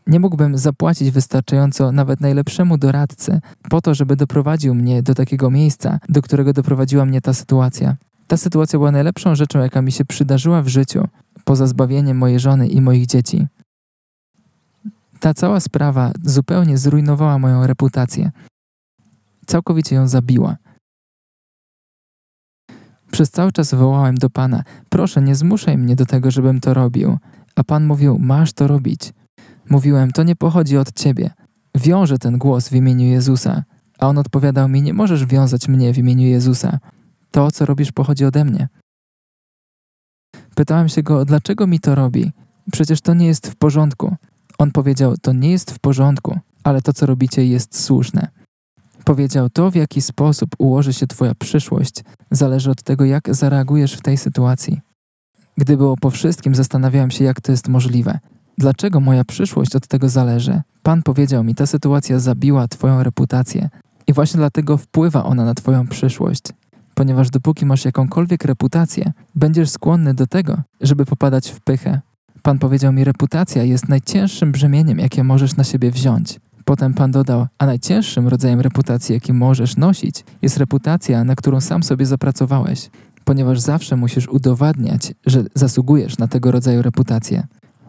Nie mógłbym zapłacić wystarczająco nawet najlepszemu doradcy po to, żeby doprowadził mnie do takiego miejsca, do którego doprowadziła mnie ta sytuacja. Ta sytuacja była najlepszą rzeczą, jaka mi się przydarzyła w życiu, poza zbawieniem mojej żony i moich dzieci. Ta cała sprawa zupełnie zrujnowała moją reputację. Całkowicie ją zabiła. Przez cały czas wołałem do Pana: Proszę, nie zmuszaj mnie do tego, żebym to robił. A Pan mówił: Masz to robić. Mówiłem: To nie pochodzi od ciebie. Wiążę ten głos w imieniu Jezusa. A on odpowiadał mi: Nie możesz wiązać mnie w imieniu Jezusa. To, co robisz, pochodzi ode mnie. Pytałem się go, dlaczego mi to robi? Przecież to nie jest w porządku. On powiedział, to nie jest w porządku, ale to, co robicie, jest słuszne. Powiedział, to w jaki sposób ułoży się Twoja przyszłość, zależy od tego, jak zareagujesz w tej sytuacji. Gdy było po wszystkim, zastanawiałem się, jak to jest możliwe. Dlaczego moja przyszłość od tego zależy? Pan powiedział mi, ta sytuacja zabiła Twoją reputację i właśnie dlatego wpływa ona na Twoją przyszłość ponieważ dopóki masz jakąkolwiek reputację, będziesz skłonny do tego, żeby popadać w pychę. Pan powiedział mi, reputacja jest najcięższym brzemieniem, jakie możesz na siebie wziąć. Potem Pan dodał, a najcięższym rodzajem reputacji, jaki możesz nosić, jest reputacja, na którą sam sobie zapracowałeś, ponieważ zawsze musisz udowadniać, że zasługujesz na tego rodzaju reputację.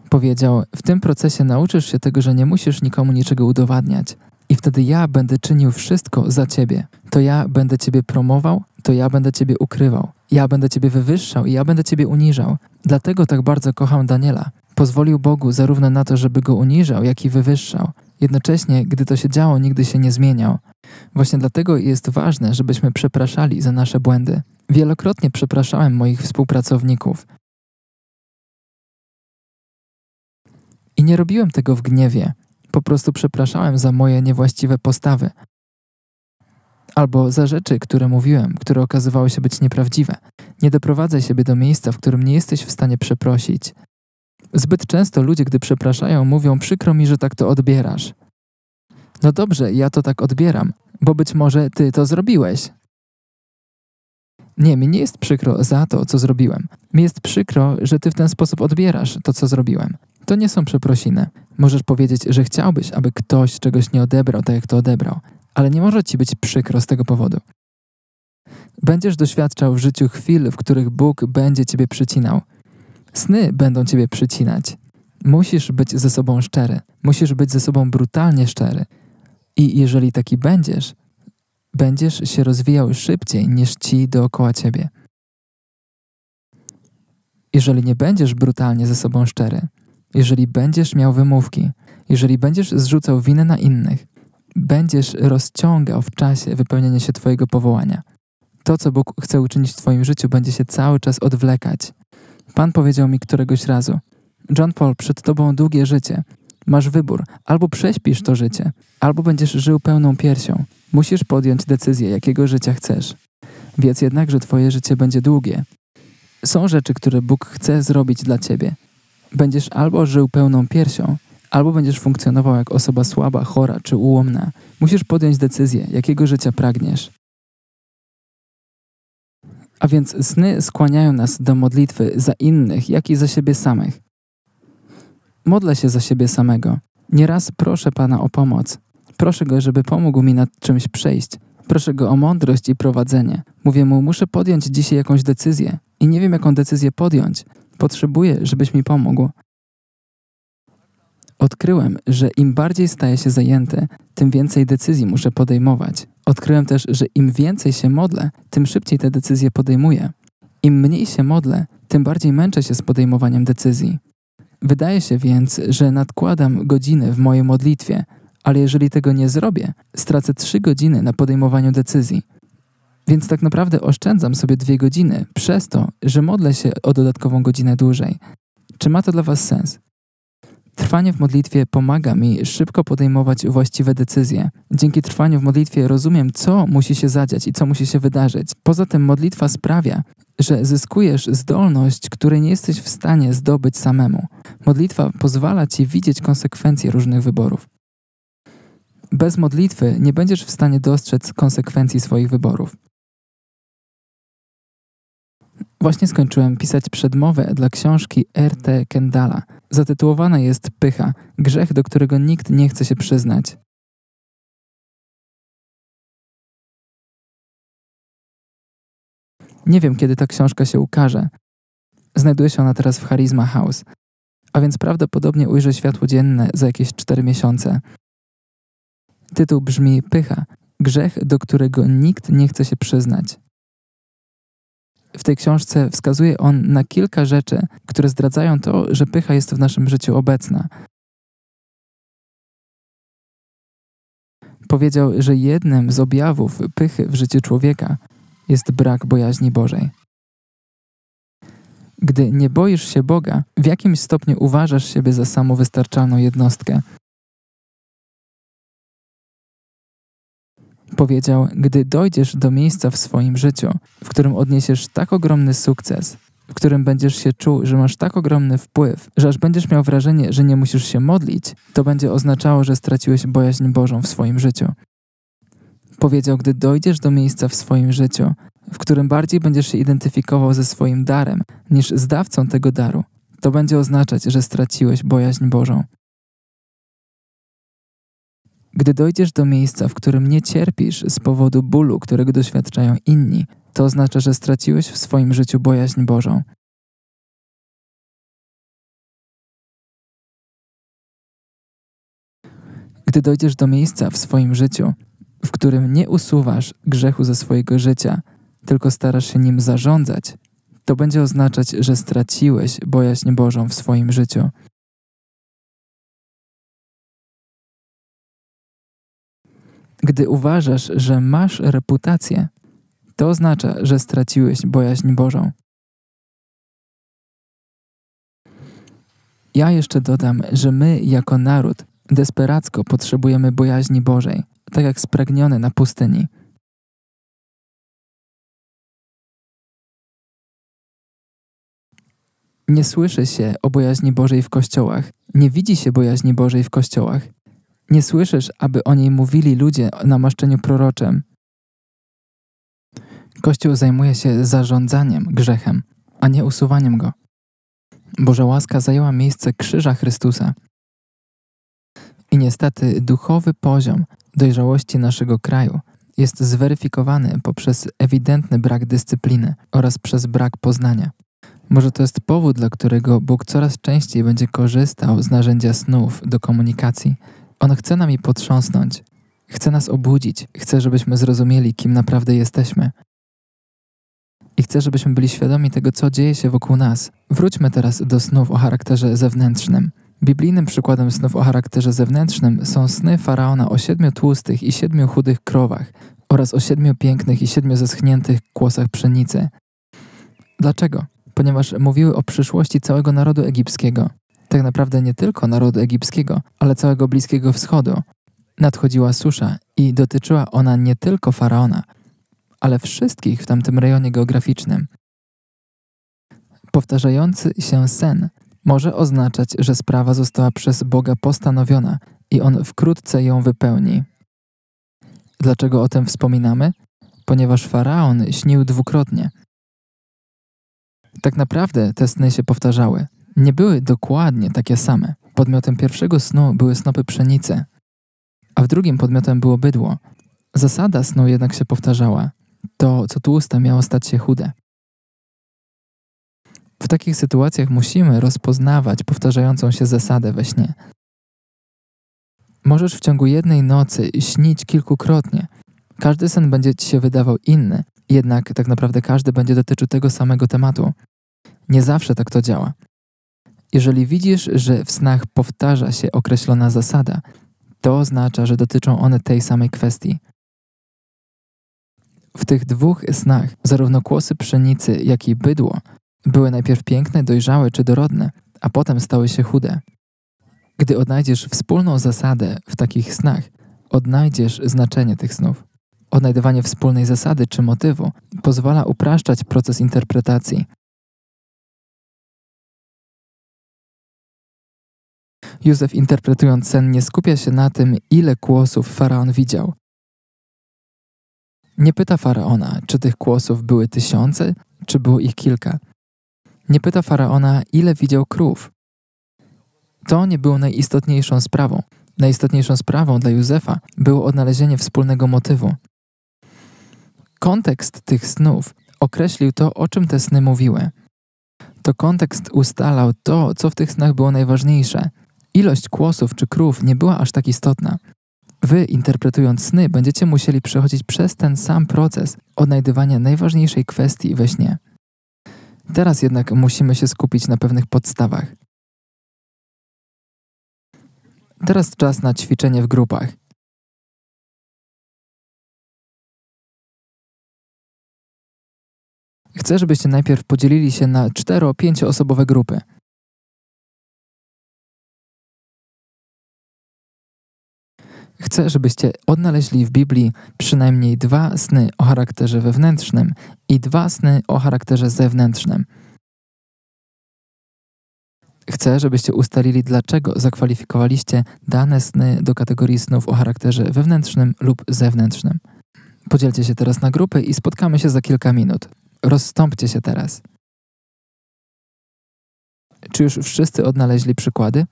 Powiedział, w tym procesie nauczysz się tego, że nie musisz nikomu niczego udowadniać, i wtedy ja będę czynił wszystko za ciebie. To ja będę ciebie promował, to ja będę ciebie ukrywał. Ja będę ciebie wywyższał i ja będę ciebie uniżał. Dlatego tak bardzo kocham Daniela. Pozwolił Bogu zarówno na to, żeby go uniżał, jak i wywyższał. Jednocześnie, gdy to się działo, nigdy się nie zmieniał. Właśnie dlatego jest ważne, żebyśmy przepraszali za nasze błędy. Wielokrotnie przepraszałem moich współpracowników. I nie robiłem tego w gniewie. Po prostu przepraszałem za moje niewłaściwe postawy. Albo za rzeczy, które mówiłem, które okazywały się być nieprawdziwe. Nie doprowadzaj siebie do miejsca, w którym nie jesteś w stanie przeprosić. Zbyt często ludzie, gdy przepraszają, mówią: Przykro mi, że tak to odbierasz. No dobrze, ja to tak odbieram, bo być może ty to zrobiłeś. Nie, mi nie jest przykro za to, co zrobiłem. Mi jest przykro, że ty w ten sposób odbierasz to, co zrobiłem. To nie są przeprosiny. Możesz powiedzieć, że chciałbyś, aby ktoś czegoś nie odebrał tak, jak to odebrał, ale nie może ci być przykro z tego powodu. Będziesz doświadczał w życiu chwil, w których Bóg będzie ciebie przycinał. Sny będą ciebie przycinać. Musisz być ze sobą szczery. Musisz być ze sobą brutalnie szczery. I jeżeli taki będziesz, będziesz się rozwijał szybciej niż ci dookoła ciebie. Jeżeli nie będziesz brutalnie ze sobą szczery, jeżeli będziesz miał wymówki, jeżeli będziesz zrzucał winę na innych, będziesz rozciągał w czasie wypełniania się Twojego powołania. To, co Bóg chce uczynić w Twoim życiu, będzie się cały czas odwlekać. Pan powiedział mi któregoś razu: John Paul, przed Tobą długie życie. Masz wybór: albo prześpisz to życie, albo będziesz żył pełną piersią. Musisz podjąć decyzję, jakiego życia chcesz. Wiedz jednak, że Twoje życie będzie długie. Są rzeczy, które Bóg chce zrobić dla Ciebie. Będziesz albo żył pełną piersią, albo będziesz funkcjonował jak osoba słaba, chora czy ułomna. Musisz podjąć decyzję, jakiego życia pragniesz. A więc sny skłaniają nas do modlitwy za innych, jak i za siebie samych. Modlę się za siebie samego. Nieraz proszę Pana o pomoc. Proszę Go, żeby pomógł mi nad czymś przejść. Proszę Go o mądrość i prowadzenie. Mówię Mu, muszę podjąć dzisiaj jakąś decyzję i nie wiem, jaką decyzję podjąć. Potrzebuję, żebyś mi pomógł. Odkryłem, że im bardziej staję się zajęty, tym więcej decyzji muszę podejmować. Odkryłem też, że im więcej się modlę, tym szybciej te decyzje podejmuję. Im mniej się modlę, tym bardziej męczę się z podejmowaniem decyzji. Wydaje się więc, że nadkładam godziny w mojej modlitwie, ale jeżeli tego nie zrobię, stracę trzy godziny na podejmowaniu decyzji. Więc tak naprawdę oszczędzam sobie dwie godziny przez to, że modlę się o dodatkową godzinę dłużej. Czy ma to dla Was sens? Trwanie w modlitwie pomaga mi szybko podejmować właściwe decyzje. Dzięki trwaniu w modlitwie rozumiem, co musi się zadziać i co musi się wydarzyć. Poza tym modlitwa sprawia, że zyskujesz zdolność, której nie jesteś w stanie zdobyć samemu. Modlitwa pozwala ci widzieć konsekwencje różnych wyborów. Bez modlitwy nie będziesz w stanie dostrzec konsekwencji swoich wyborów. Właśnie skończyłem pisać przedmowę dla książki R.T. Kendala. Zatytułowana jest Pycha grzech, do którego nikt nie chce się przyznać. Nie wiem, kiedy ta książka się ukaże. Znajduje się ona teraz w Charisma House, a więc prawdopodobnie ujrzy światło dzienne za jakieś 4 miesiące. Tytuł brzmi Pycha grzech, do którego nikt nie chce się przyznać. W tej książce wskazuje on na kilka rzeczy, które zdradzają to, że pycha jest w naszym życiu obecna. Powiedział, że jednym z objawów pychy w życiu człowieka jest brak bojaźni Bożej. Gdy nie boisz się Boga, w jakimś stopniu uważasz siebie za samowystarczalną jednostkę, Powiedział: Gdy dojdziesz do miejsca w swoim życiu, w którym odniesiesz tak ogromny sukces, w którym będziesz się czuł, że masz tak ogromny wpływ, że aż będziesz miał wrażenie, że nie musisz się modlić, to będzie oznaczało, że straciłeś bojaźń Bożą w swoim życiu. Powiedział: Gdy dojdziesz do miejsca w swoim życiu, w którym bardziej będziesz się identyfikował ze swoim darem niż z dawcą tego daru, to będzie oznaczać, że straciłeś bojaźń Bożą. Gdy dojdziesz do miejsca, w którym nie cierpisz z powodu bólu, którego doświadczają inni, to oznacza, że straciłeś w swoim życiu bojaźń Bożą. Gdy dojdziesz do miejsca w swoim życiu, w którym nie usuwasz grzechu ze swojego życia, tylko starasz się nim zarządzać, to będzie oznaczać, że straciłeś bojaźń Bożą w swoim życiu. Gdy uważasz, że masz reputację, to oznacza, że straciłeś bojaźń Bożą. Ja jeszcze dodam, że my jako naród desperacko potrzebujemy bojaźni Bożej, tak jak spragniony na pustyni. Nie słyszy się o bojaźni Bożej w kościołach, nie widzi się bojaźni Bożej w kościołach. Nie słyszysz, aby o niej mówili ludzie o namaszczeniu proroczym. Kościół zajmuje się zarządzaniem grzechem, a nie usuwaniem go. Boża łaska zajęła miejsce krzyża Chrystusa. I niestety duchowy poziom dojrzałości naszego kraju jest zweryfikowany poprzez ewidentny brak dyscypliny oraz przez brak poznania. Może to jest powód, dla którego Bóg coraz częściej będzie korzystał z narzędzia snów do komunikacji. On chce nami potrząsnąć, chce nas obudzić, chce, żebyśmy zrozumieli, kim naprawdę jesteśmy. I chce, żebyśmy byli świadomi tego, co dzieje się wokół nas. Wróćmy teraz do snów o charakterze zewnętrznym. Biblijnym przykładem snów o charakterze zewnętrznym są sny faraona o siedmiu tłustych i siedmiu chudych krowach oraz o siedmiu pięknych i siedmiu zeschniętych kłosach pszenicy. Dlaczego? Ponieważ mówiły o przyszłości całego narodu egipskiego. Tak naprawdę nie tylko narodu egipskiego, ale całego Bliskiego Wschodu. Nadchodziła susza i dotyczyła ona nie tylko faraona, ale wszystkich w tamtym rejonie geograficznym. Powtarzający się sen może oznaczać, że sprawa została przez Boga postanowiona i On wkrótce ją wypełni. Dlaczego o tym wspominamy? Ponieważ faraon śnił dwukrotnie. Tak naprawdę te sny się powtarzały. Nie były dokładnie takie same. Podmiotem pierwszego snu były snopy pszenicy, a w drugim podmiotem było bydło. Zasada snu jednak się powtarzała. To, co tłuste, miało stać się chude. W takich sytuacjach musimy rozpoznawać powtarzającą się zasadę we śnie. Możesz w ciągu jednej nocy śnić kilkukrotnie. Każdy sen będzie ci się wydawał inny, jednak tak naprawdę każdy będzie dotyczył tego samego tematu. Nie zawsze tak to działa. Jeżeli widzisz, że w snach powtarza się określona zasada, to oznacza, że dotyczą one tej samej kwestii. W tych dwóch snach zarówno kłosy pszenicy, jak i bydło były najpierw piękne, dojrzałe czy dorodne, a potem stały się chude. Gdy odnajdziesz wspólną zasadę w takich snach, odnajdziesz znaczenie tych snów. Odnajdywanie wspólnej zasady czy motywu pozwala upraszczać proces interpretacji. Józef interpretując sen nie skupia się na tym, ile kłosów faraon widział. Nie pyta faraona, czy tych kłosów były tysiące, czy było ich kilka. Nie pyta faraona, ile widział krów. To nie było najistotniejszą sprawą. Najistotniejszą sprawą dla Józefa było odnalezienie wspólnego motywu. Kontekst tych snów określił to, o czym te sny mówiły. To kontekst ustalał to, co w tych snach było najważniejsze. Ilość kłosów czy krów nie była aż tak istotna. Wy, interpretując sny, będziecie musieli przechodzić przez ten sam proces odnajdywania najważniejszej kwestii we śnie. Teraz jednak musimy się skupić na pewnych podstawach. Teraz czas na ćwiczenie w grupach. Chcę, żebyście najpierw podzielili się na 4-5 osobowe grupy. Chcę, żebyście odnaleźli w Biblii przynajmniej dwa sny o charakterze wewnętrznym i dwa sny o charakterze zewnętrznym. Chcę, żebyście ustalili, dlaczego zakwalifikowaliście dane sny do kategorii snów o charakterze wewnętrznym lub zewnętrznym. Podzielcie się teraz na grupy i spotkamy się za kilka minut. Rozstąpcie się teraz. Czy już wszyscy odnaleźli przykłady?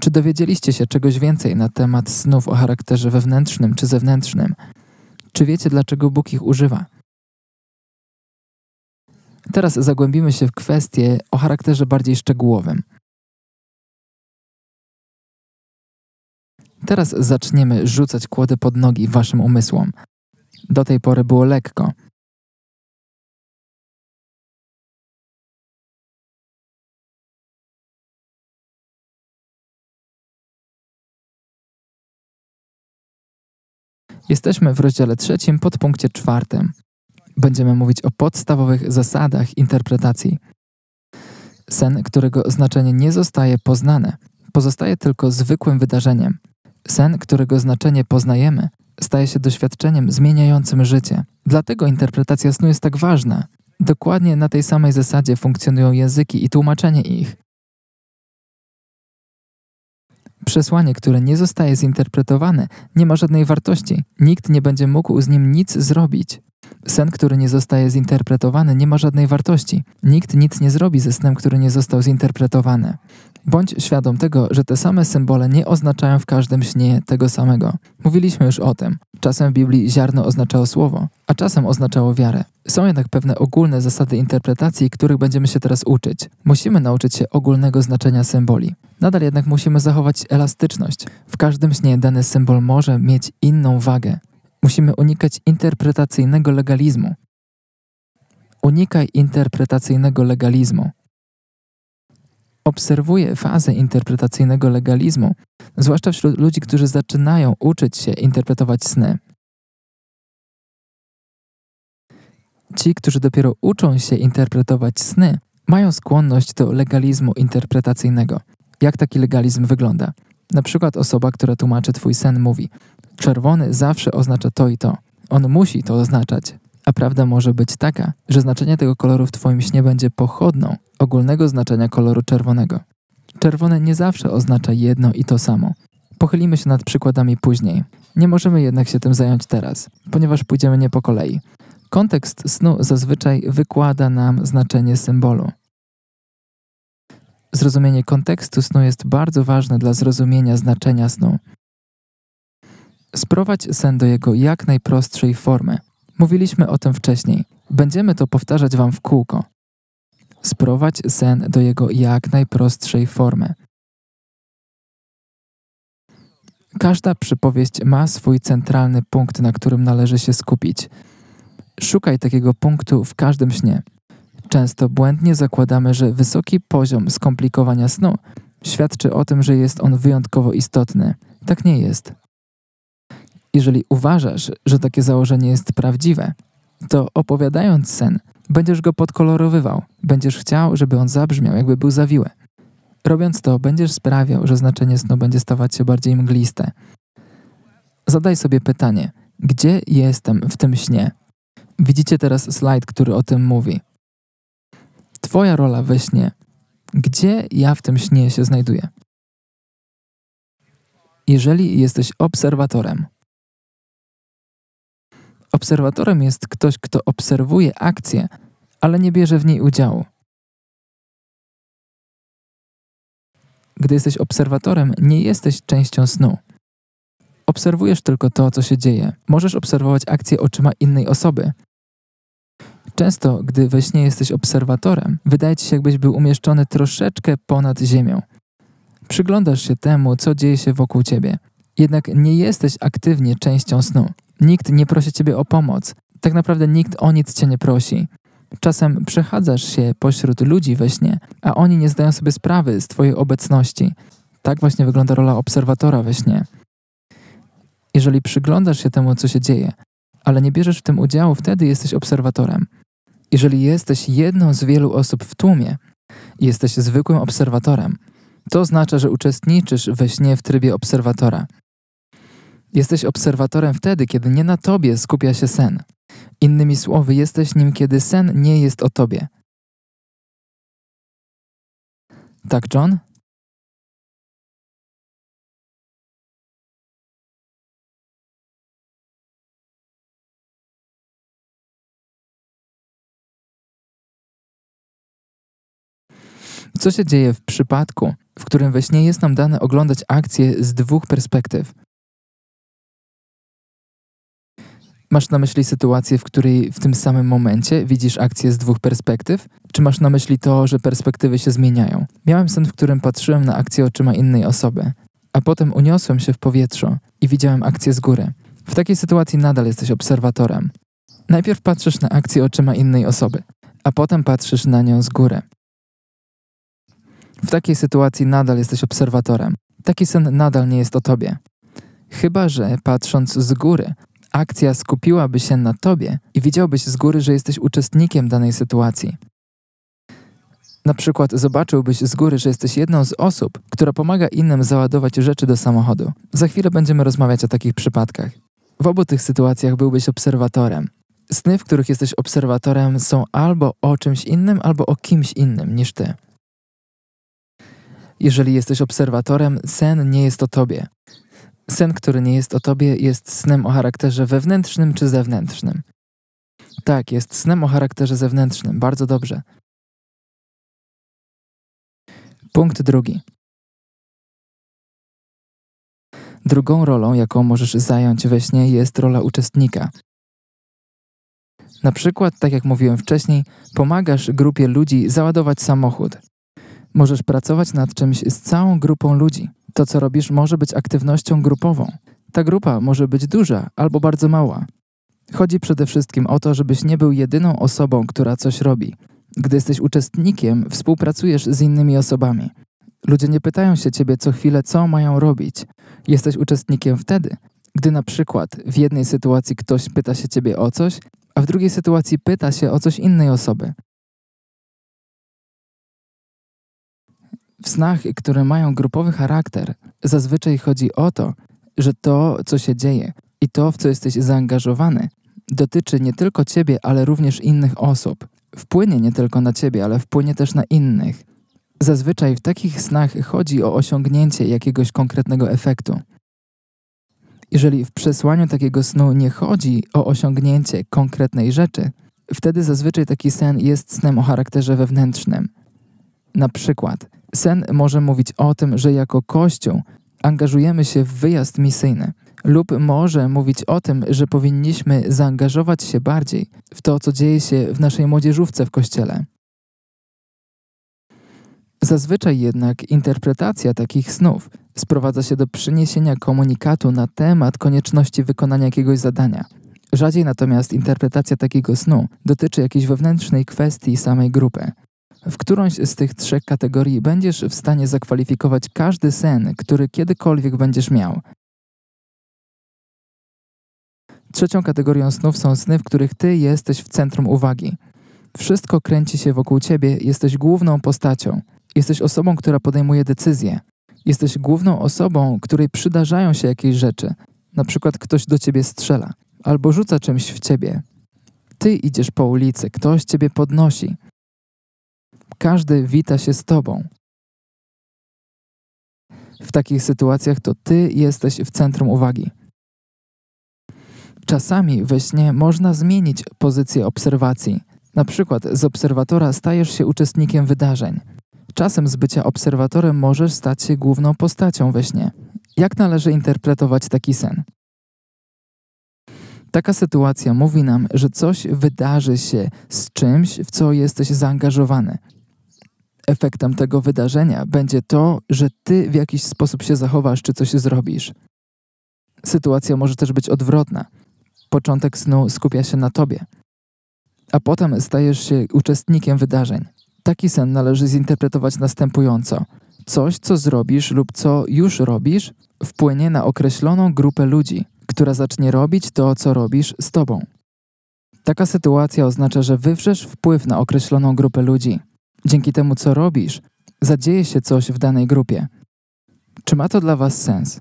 Czy dowiedzieliście się czegoś więcej na temat snów o charakterze wewnętrznym czy zewnętrznym? Czy wiecie, dlaczego Bóg ich używa? Teraz zagłębimy się w kwestie o charakterze bardziej szczegółowym. Teraz zaczniemy rzucać kłody pod nogi waszym umysłom. Do tej pory było lekko. Jesteśmy w rozdziale trzecim, podpunkcie czwartym. Będziemy mówić o podstawowych zasadach interpretacji. Sen, którego znaczenie nie zostaje poznane, pozostaje tylko zwykłym wydarzeniem. Sen, którego znaczenie poznajemy, staje się doświadczeniem zmieniającym życie. Dlatego interpretacja snu jest tak ważna. Dokładnie na tej samej zasadzie funkcjonują języki i tłumaczenie ich. Przesłanie, które nie zostaje zinterpretowane, nie ma żadnej wartości. Nikt nie będzie mógł z nim nic zrobić. Sen, który nie zostaje zinterpretowany, nie ma żadnej wartości. Nikt nic nie zrobi ze snem, który nie został zinterpretowany. Bądź świadom tego, że te same symbole nie oznaczają w każdym śnie tego samego. Mówiliśmy już o tym. Czasem w Biblii ziarno oznaczało słowo, a czasem oznaczało wiarę. Są jednak pewne ogólne zasady interpretacji, których będziemy się teraz uczyć. Musimy nauczyć się ogólnego znaczenia symboli. Nadal jednak musimy zachować elastyczność. W każdym śnie dany symbol może mieć inną wagę. Musimy unikać interpretacyjnego legalizmu. Unikaj interpretacyjnego legalizmu. Obserwuję fazę interpretacyjnego legalizmu, zwłaszcza wśród ludzi, którzy zaczynają uczyć się interpretować sny. Ci, którzy dopiero uczą się interpretować sny, mają skłonność do legalizmu interpretacyjnego. Jak taki legalizm wygląda? Na przykład osoba, która tłumaczy twój sen, mówi: Czerwony zawsze oznacza to i to. On musi to oznaczać. A prawda może być taka, że znaczenie tego koloru w Twoim śnie będzie pochodną ogólnego znaczenia koloru czerwonego. Czerwone nie zawsze oznacza jedno i to samo. Pochylimy się nad przykładami później. Nie możemy jednak się tym zająć teraz, ponieważ pójdziemy nie po kolei. Kontekst snu zazwyczaj wykłada nam znaczenie symbolu. Zrozumienie kontekstu snu jest bardzo ważne dla zrozumienia znaczenia snu. Sprowadź sen do jego jak najprostszej formy. Mówiliśmy o tym wcześniej. Będziemy to powtarzać Wam w kółko. Sprowadź sen do jego jak najprostszej formy. Każda przypowieść ma swój centralny punkt, na którym należy się skupić. Szukaj takiego punktu w każdym śnie. Często błędnie zakładamy, że wysoki poziom skomplikowania snu świadczy o tym, że jest on wyjątkowo istotny. Tak nie jest. Jeżeli uważasz, że takie założenie jest prawdziwe, to opowiadając sen, będziesz go podkolorowywał, będziesz chciał, żeby on zabrzmiał, jakby był zawiły. Robiąc to, będziesz sprawiał, że znaczenie snu będzie stawać się bardziej mgliste. Zadaj sobie pytanie: gdzie jestem w tym śnie? Widzicie teraz slajd, który o tym mówi. Twoja rola we śnie. Gdzie ja w tym śnie się znajduję? Jeżeli jesteś obserwatorem, Obserwatorem jest ktoś, kto obserwuje akcję, ale nie bierze w niej udziału. Gdy jesteś obserwatorem, nie jesteś częścią snu. Obserwujesz tylko to, co się dzieje. Możesz obserwować akcję oczyma innej osoby. Często, gdy we śnie jesteś obserwatorem, wydaje ci się, jakbyś był umieszczony troszeczkę ponad ziemią. Przyglądasz się temu, co dzieje się wokół ciebie. Jednak nie jesteś aktywnie częścią snu. Nikt nie prosi ciebie o pomoc. Tak naprawdę nikt o nic cię nie prosi. Czasem przechadzasz się pośród ludzi we śnie, a oni nie zdają sobie sprawy z twojej obecności. Tak właśnie wygląda rola obserwatora we śnie. Jeżeli przyglądasz się temu, co się dzieje, ale nie bierzesz w tym udziału, wtedy jesteś obserwatorem. Jeżeli jesteś jedną z wielu osób w tłumie jesteś zwykłym obserwatorem, to oznacza, że uczestniczysz we śnie w trybie obserwatora. Jesteś obserwatorem wtedy, kiedy nie na tobie skupia się sen. Innymi słowy, jesteś nim, kiedy sen nie jest o tobie. Tak, John? Co się dzieje w przypadku, w którym we śnie jest nam dane oglądać akcję z dwóch perspektyw? Masz na myśli sytuację, w której w tym samym momencie widzisz akcję z dwóch perspektyw? Czy masz na myśli to, że perspektywy się zmieniają? Miałem sen, w którym patrzyłem na akcję oczyma innej osoby, a potem uniosłem się w powietrzu i widziałem akcję z góry. W takiej sytuacji nadal jesteś obserwatorem. Najpierw patrzysz na akcję oczyma innej osoby, a potem patrzysz na nią z góry. W takiej sytuacji nadal jesteś obserwatorem. Taki sen nadal nie jest o tobie. Chyba, że patrząc z góry, akcja skupiłaby się na tobie i widziałbyś z góry, że jesteś uczestnikiem danej sytuacji. Na przykład zobaczyłbyś z góry, że jesteś jedną z osób, która pomaga innym załadować rzeczy do samochodu. Za chwilę będziemy rozmawiać o takich przypadkach. W obu tych sytuacjach byłbyś obserwatorem. Sny, w których jesteś obserwatorem, są albo o czymś innym, albo o kimś innym niż ty. Jeżeli jesteś obserwatorem, sen nie jest o tobie. Sen, który nie jest o tobie, jest snem o charakterze wewnętrznym czy zewnętrznym. Tak, jest snem o charakterze zewnętrznym, bardzo dobrze. Punkt drugi. Drugą rolą, jaką możesz zająć we śnie, jest rola uczestnika. Na przykład, tak jak mówiłem wcześniej, pomagasz grupie ludzi załadować samochód. Możesz pracować nad czymś z całą grupą ludzi. To, co robisz, może być aktywnością grupową. Ta grupa może być duża albo bardzo mała. Chodzi przede wszystkim o to, żebyś nie był jedyną osobą, która coś robi. Gdy jesteś uczestnikiem, współpracujesz z innymi osobami. Ludzie nie pytają się ciebie co chwilę, co mają robić. Jesteś uczestnikiem wtedy, gdy na przykład w jednej sytuacji ktoś pyta się ciebie o coś, a w drugiej sytuacji pyta się o coś innej osoby. W snach, które mają grupowy charakter, zazwyczaj chodzi o to, że to, co się dzieje i to, w co jesteś zaangażowany, dotyczy nie tylko ciebie, ale również innych osób. Wpłynie nie tylko na ciebie, ale wpłynie też na innych. Zazwyczaj w takich snach chodzi o osiągnięcie jakiegoś konkretnego efektu. Jeżeli w przesłaniu takiego snu nie chodzi o osiągnięcie konkretnej rzeczy, wtedy zazwyczaj taki sen jest snem o charakterze wewnętrznym. Na przykład, sen może mówić o tym, że jako Kościół angażujemy się w wyjazd misyjny, lub może mówić o tym, że powinniśmy zaangażować się bardziej w to, co dzieje się w naszej młodzieżówce w Kościele. Zazwyczaj jednak interpretacja takich snów sprowadza się do przyniesienia komunikatu na temat konieczności wykonania jakiegoś zadania. Rzadziej natomiast interpretacja takiego snu dotyczy jakiejś wewnętrznej kwestii samej grupy. W którąś z tych trzech kategorii będziesz w stanie zakwalifikować każdy sen, który kiedykolwiek będziesz miał. Trzecią kategorią snów są sny, w których ty jesteś w centrum uwagi. Wszystko kręci się wokół ciebie, jesteś główną postacią. Jesteś osobą, która podejmuje decyzje. Jesteś główną osobą, której przydarzają się jakieś rzeczy. Na przykład ktoś do ciebie strzela albo rzuca czymś w ciebie. Ty idziesz po ulicy, ktoś ciebie podnosi. Każdy wita się z tobą. W takich sytuacjach to ty jesteś w centrum uwagi. Czasami we śnie można zmienić pozycję obserwacji. Na przykład z obserwatora stajesz się uczestnikiem wydarzeń. Czasem z bycia obserwatorem możesz stać się główną postacią we śnie. Jak należy interpretować taki sen? Taka sytuacja mówi nam, że coś wydarzy się z czymś, w co jesteś zaangażowany. Efektem tego wydarzenia będzie to, że ty w jakiś sposób się zachowasz czy coś zrobisz. Sytuacja może też być odwrotna. Początek snu skupia się na tobie, a potem stajesz się uczestnikiem wydarzeń. Taki sen należy zinterpretować następująco. Coś, co zrobisz lub co już robisz, wpłynie na określoną grupę ludzi, która zacznie robić to, co robisz z tobą. Taka sytuacja oznacza, że wywrzesz wpływ na określoną grupę ludzi. Dzięki temu, co robisz, zadzieje się coś w danej grupie. Czy ma to dla Was sens?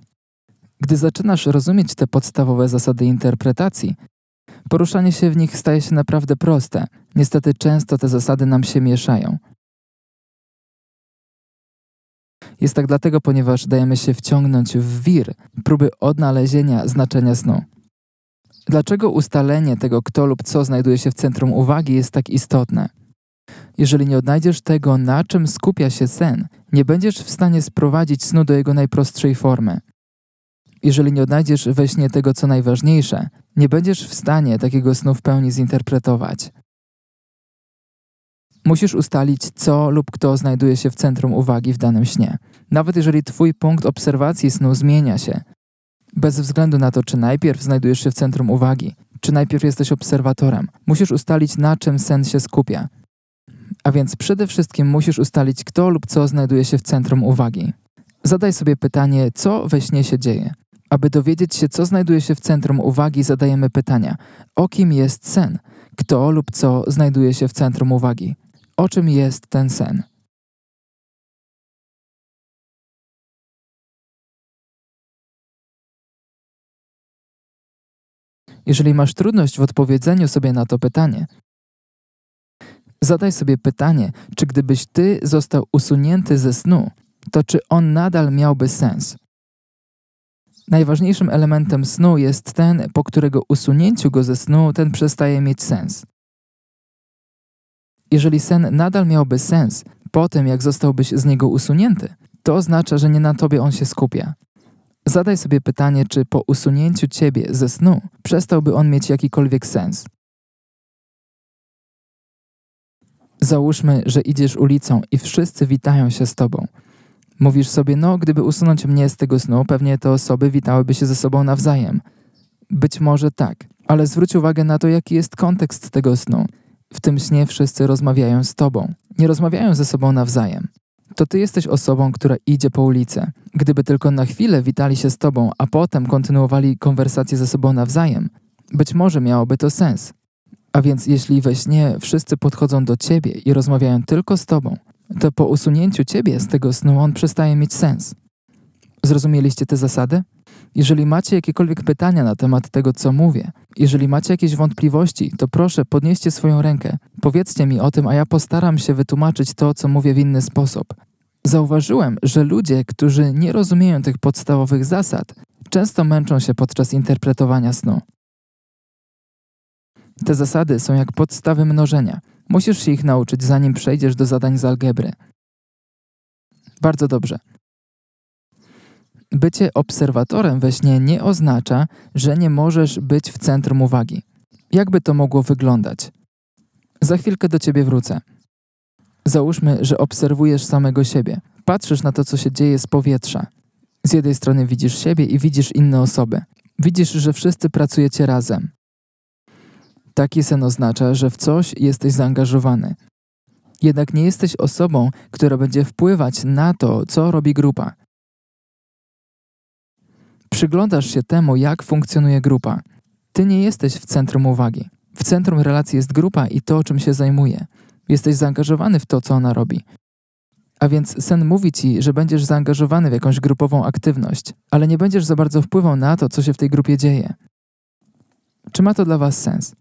Gdy zaczynasz rozumieć te podstawowe zasady interpretacji, poruszanie się w nich staje się naprawdę proste. Niestety często te zasady nam się mieszają. Jest tak dlatego, ponieważ dajemy się wciągnąć w wir próby odnalezienia znaczenia snu. Dlaczego ustalenie tego, kto lub co znajduje się w centrum uwagi, jest tak istotne? Jeżeli nie odnajdziesz tego, na czym skupia się sen, nie będziesz w stanie sprowadzić snu do jego najprostszej formy. Jeżeli nie odnajdziesz we śnie tego, co najważniejsze, nie będziesz w stanie takiego snu w pełni zinterpretować. Musisz ustalić, co lub kto znajduje się w centrum uwagi w danym śnie. Nawet jeżeli Twój punkt obserwacji snu zmienia się, bez względu na to, czy najpierw znajdujesz się w centrum uwagi, czy najpierw jesteś obserwatorem, musisz ustalić, na czym sen się skupia. A więc przede wszystkim musisz ustalić, kto lub co znajduje się w centrum uwagi. Zadaj sobie pytanie, co we śnie się dzieje. Aby dowiedzieć się, co znajduje się w centrum uwagi, zadajemy pytania: o kim jest sen? Kto lub co znajduje się w centrum uwagi? O czym jest ten sen? Jeżeli masz trudność w odpowiedzeniu sobie na to pytanie, zadaj sobie pytanie, czy gdybyś ty został usunięty ze snu, to czy on nadal miałby sens? Najważniejszym elementem snu jest ten, po którego usunięciu go ze snu ten przestaje mieć sens. Jeżeli sen nadal miałby sens po tym, jak zostałbyś z niego usunięty, to oznacza, że nie na tobie on się skupia. Zadaj sobie pytanie, czy po usunięciu ciebie ze snu przestałby on mieć jakikolwiek sens. Załóżmy, że idziesz ulicą i wszyscy witają się z tobą. Mówisz sobie, no, gdyby usunąć mnie z tego snu, pewnie te osoby witałyby się ze sobą nawzajem. Być może tak, ale zwróć uwagę na to, jaki jest kontekst tego snu. W tym śnie wszyscy rozmawiają z tobą, nie rozmawiają ze sobą nawzajem. To ty jesteś osobą, która idzie po ulicy. Gdyby tylko na chwilę witali się z tobą, a potem kontynuowali konwersację ze sobą nawzajem, być może miałoby to sens. A więc jeśli we śnie wszyscy podchodzą do ciebie i rozmawiają tylko z tobą, to po usunięciu ciebie z tego snu on przestaje mieć sens. Zrozumieliście te zasady? Jeżeli macie jakiekolwiek pytania na temat tego, co mówię, jeżeli macie jakieś wątpliwości, to proszę podnieście swoją rękę, powiedzcie mi o tym, a ja postaram się wytłumaczyć to, co mówię w inny sposób. Zauważyłem, że ludzie, którzy nie rozumieją tych podstawowych zasad, często męczą się podczas interpretowania snu. Te zasady są jak podstawy mnożenia. Musisz się ich nauczyć, zanim przejdziesz do zadań z algebry. Bardzo dobrze. Bycie obserwatorem we śnie nie oznacza, że nie możesz być w centrum uwagi. Jakby to mogło wyglądać? Za chwilkę do ciebie wrócę. Załóżmy, że obserwujesz samego siebie. Patrzysz na to, co się dzieje z powietrza. Z jednej strony widzisz siebie i widzisz inne osoby. Widzisz, że wszyscy pracujecie razem. Taki sen oznacza, że w coś jesteś zaangażowany. Jednak nie jesteś osobą, która będzie wpływać na to, co robi grupa. Przyglądasz się temu, jak funkcjonuje grupa. Ty nie jesteś w centrum uwagi. W centrum relacji jest grupa i to, czym się zajmuje. Jesteś zaangażowany w to, co ona robi. A więc sen mówi ci, że będziesz zaangażowany w jakąś grupową aktywność, ale nie będziesz za bardzo wpływał na to, co się w tej grupie dzieje. Czy ma to dla Was sens?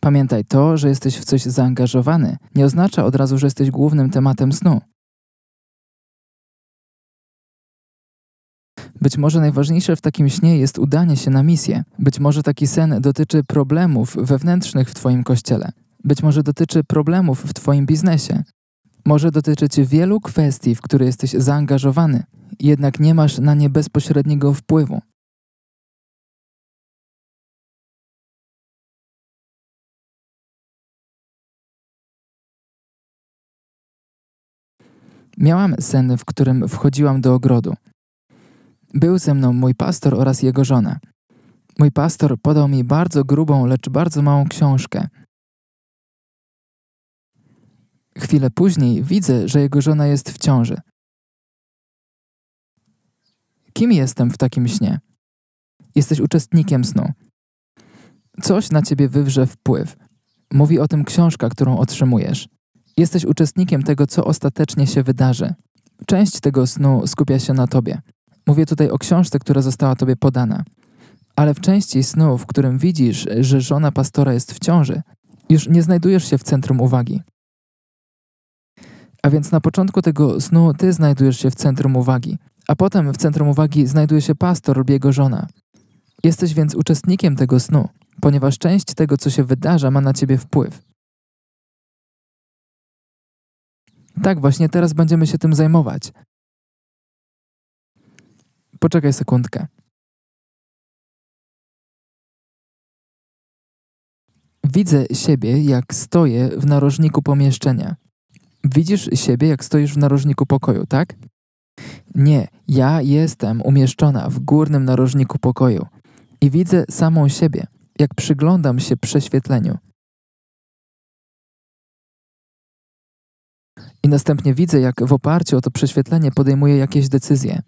Pamiętaj to, że jesteś w coś zaangażowany, nie oznacza od razu, że jesteś głównym tematem snu. Być może najważniejsze w takim śnie jest udanie się na misję. Być może taki sen dotyczy problemów wewnętrznych w Twoim kościele. Być może dotyczy problemów w Twoim biznesie. Może dotyczyć wielu kwestii, w które jesteś zaangażowany, jednak nie masz na nie bezpośredniego wpływu. Miałam sen, w którym wchodziłam do ogrodu. Był ze mną mój pastor oraz jego żona. Mój pastor podał mi bardzo grubą, lecz bardzo małą książkę. Chwilę później widzę, że jego żona jest w ciąży. Kim jestem w takim śnie? Jesteś uczestnikiem snu. Coś na ciebie wywrze wpływ. Mówi o tym książka, którą otrzymujesz. Jesteś uczestnikiem tego, co ostatecznie się wydarzy. Część tego snu skupia się na tobie. Mówię tutaj o książce, która została tobie podana. Ale w części snu, w którym widzisz, że żona pastora jest w ciąży, już nie znajdujesz się w centrum uwagi. A więc na początku tego snu ty znajdujesz się w centrum uwagi, a potem w centrum uwagi znajduje się pastor lub jego żona. Jesteś więc uczestnikiem tego snu, ponieważ część tego, co się wydarza, ma na ciebie wpływ. Tak, właśnie teraz będziemy się tym zajmować. Poczekaj sekundkę. Widzę siebie, jak stoję w narożniku pomieszczenia. Widzisz siebie, jak stoisz w narożniku pokoju, tak? Nie, ja jestem umieszczona w górnym narożniku pokoju i widzę samą siebie, jak przyglądam się prześwietleniu. I następnie widzę, jak w oparciu o to prześwietlenie podejmuję jakieś decyzje.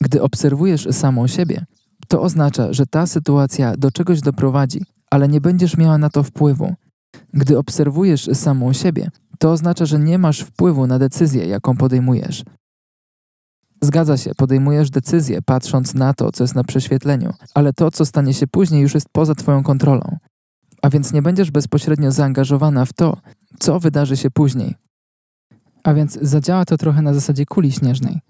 Gdy obserwujesz samą siebie, to oznacza, że ta sytuacja do czegoś doprowadzi, ale nie będziesz miała na to wpływu. Gdy obserwujesz samą siebie, to oznacza, że nie masz wpływu na decyzję, jaką podejmujesz. Zgadza się, podejmujesz decyzję patrząc na to, co jest na prześwietleniu, ale to, co stanie się później, już jest poza Twoją kontrolą. A więc nie będziesz bezpośrednio zaangażowana w to, co wydarzy się później. A więc zadziała to trochę na zasadzie kuli śnieżnej.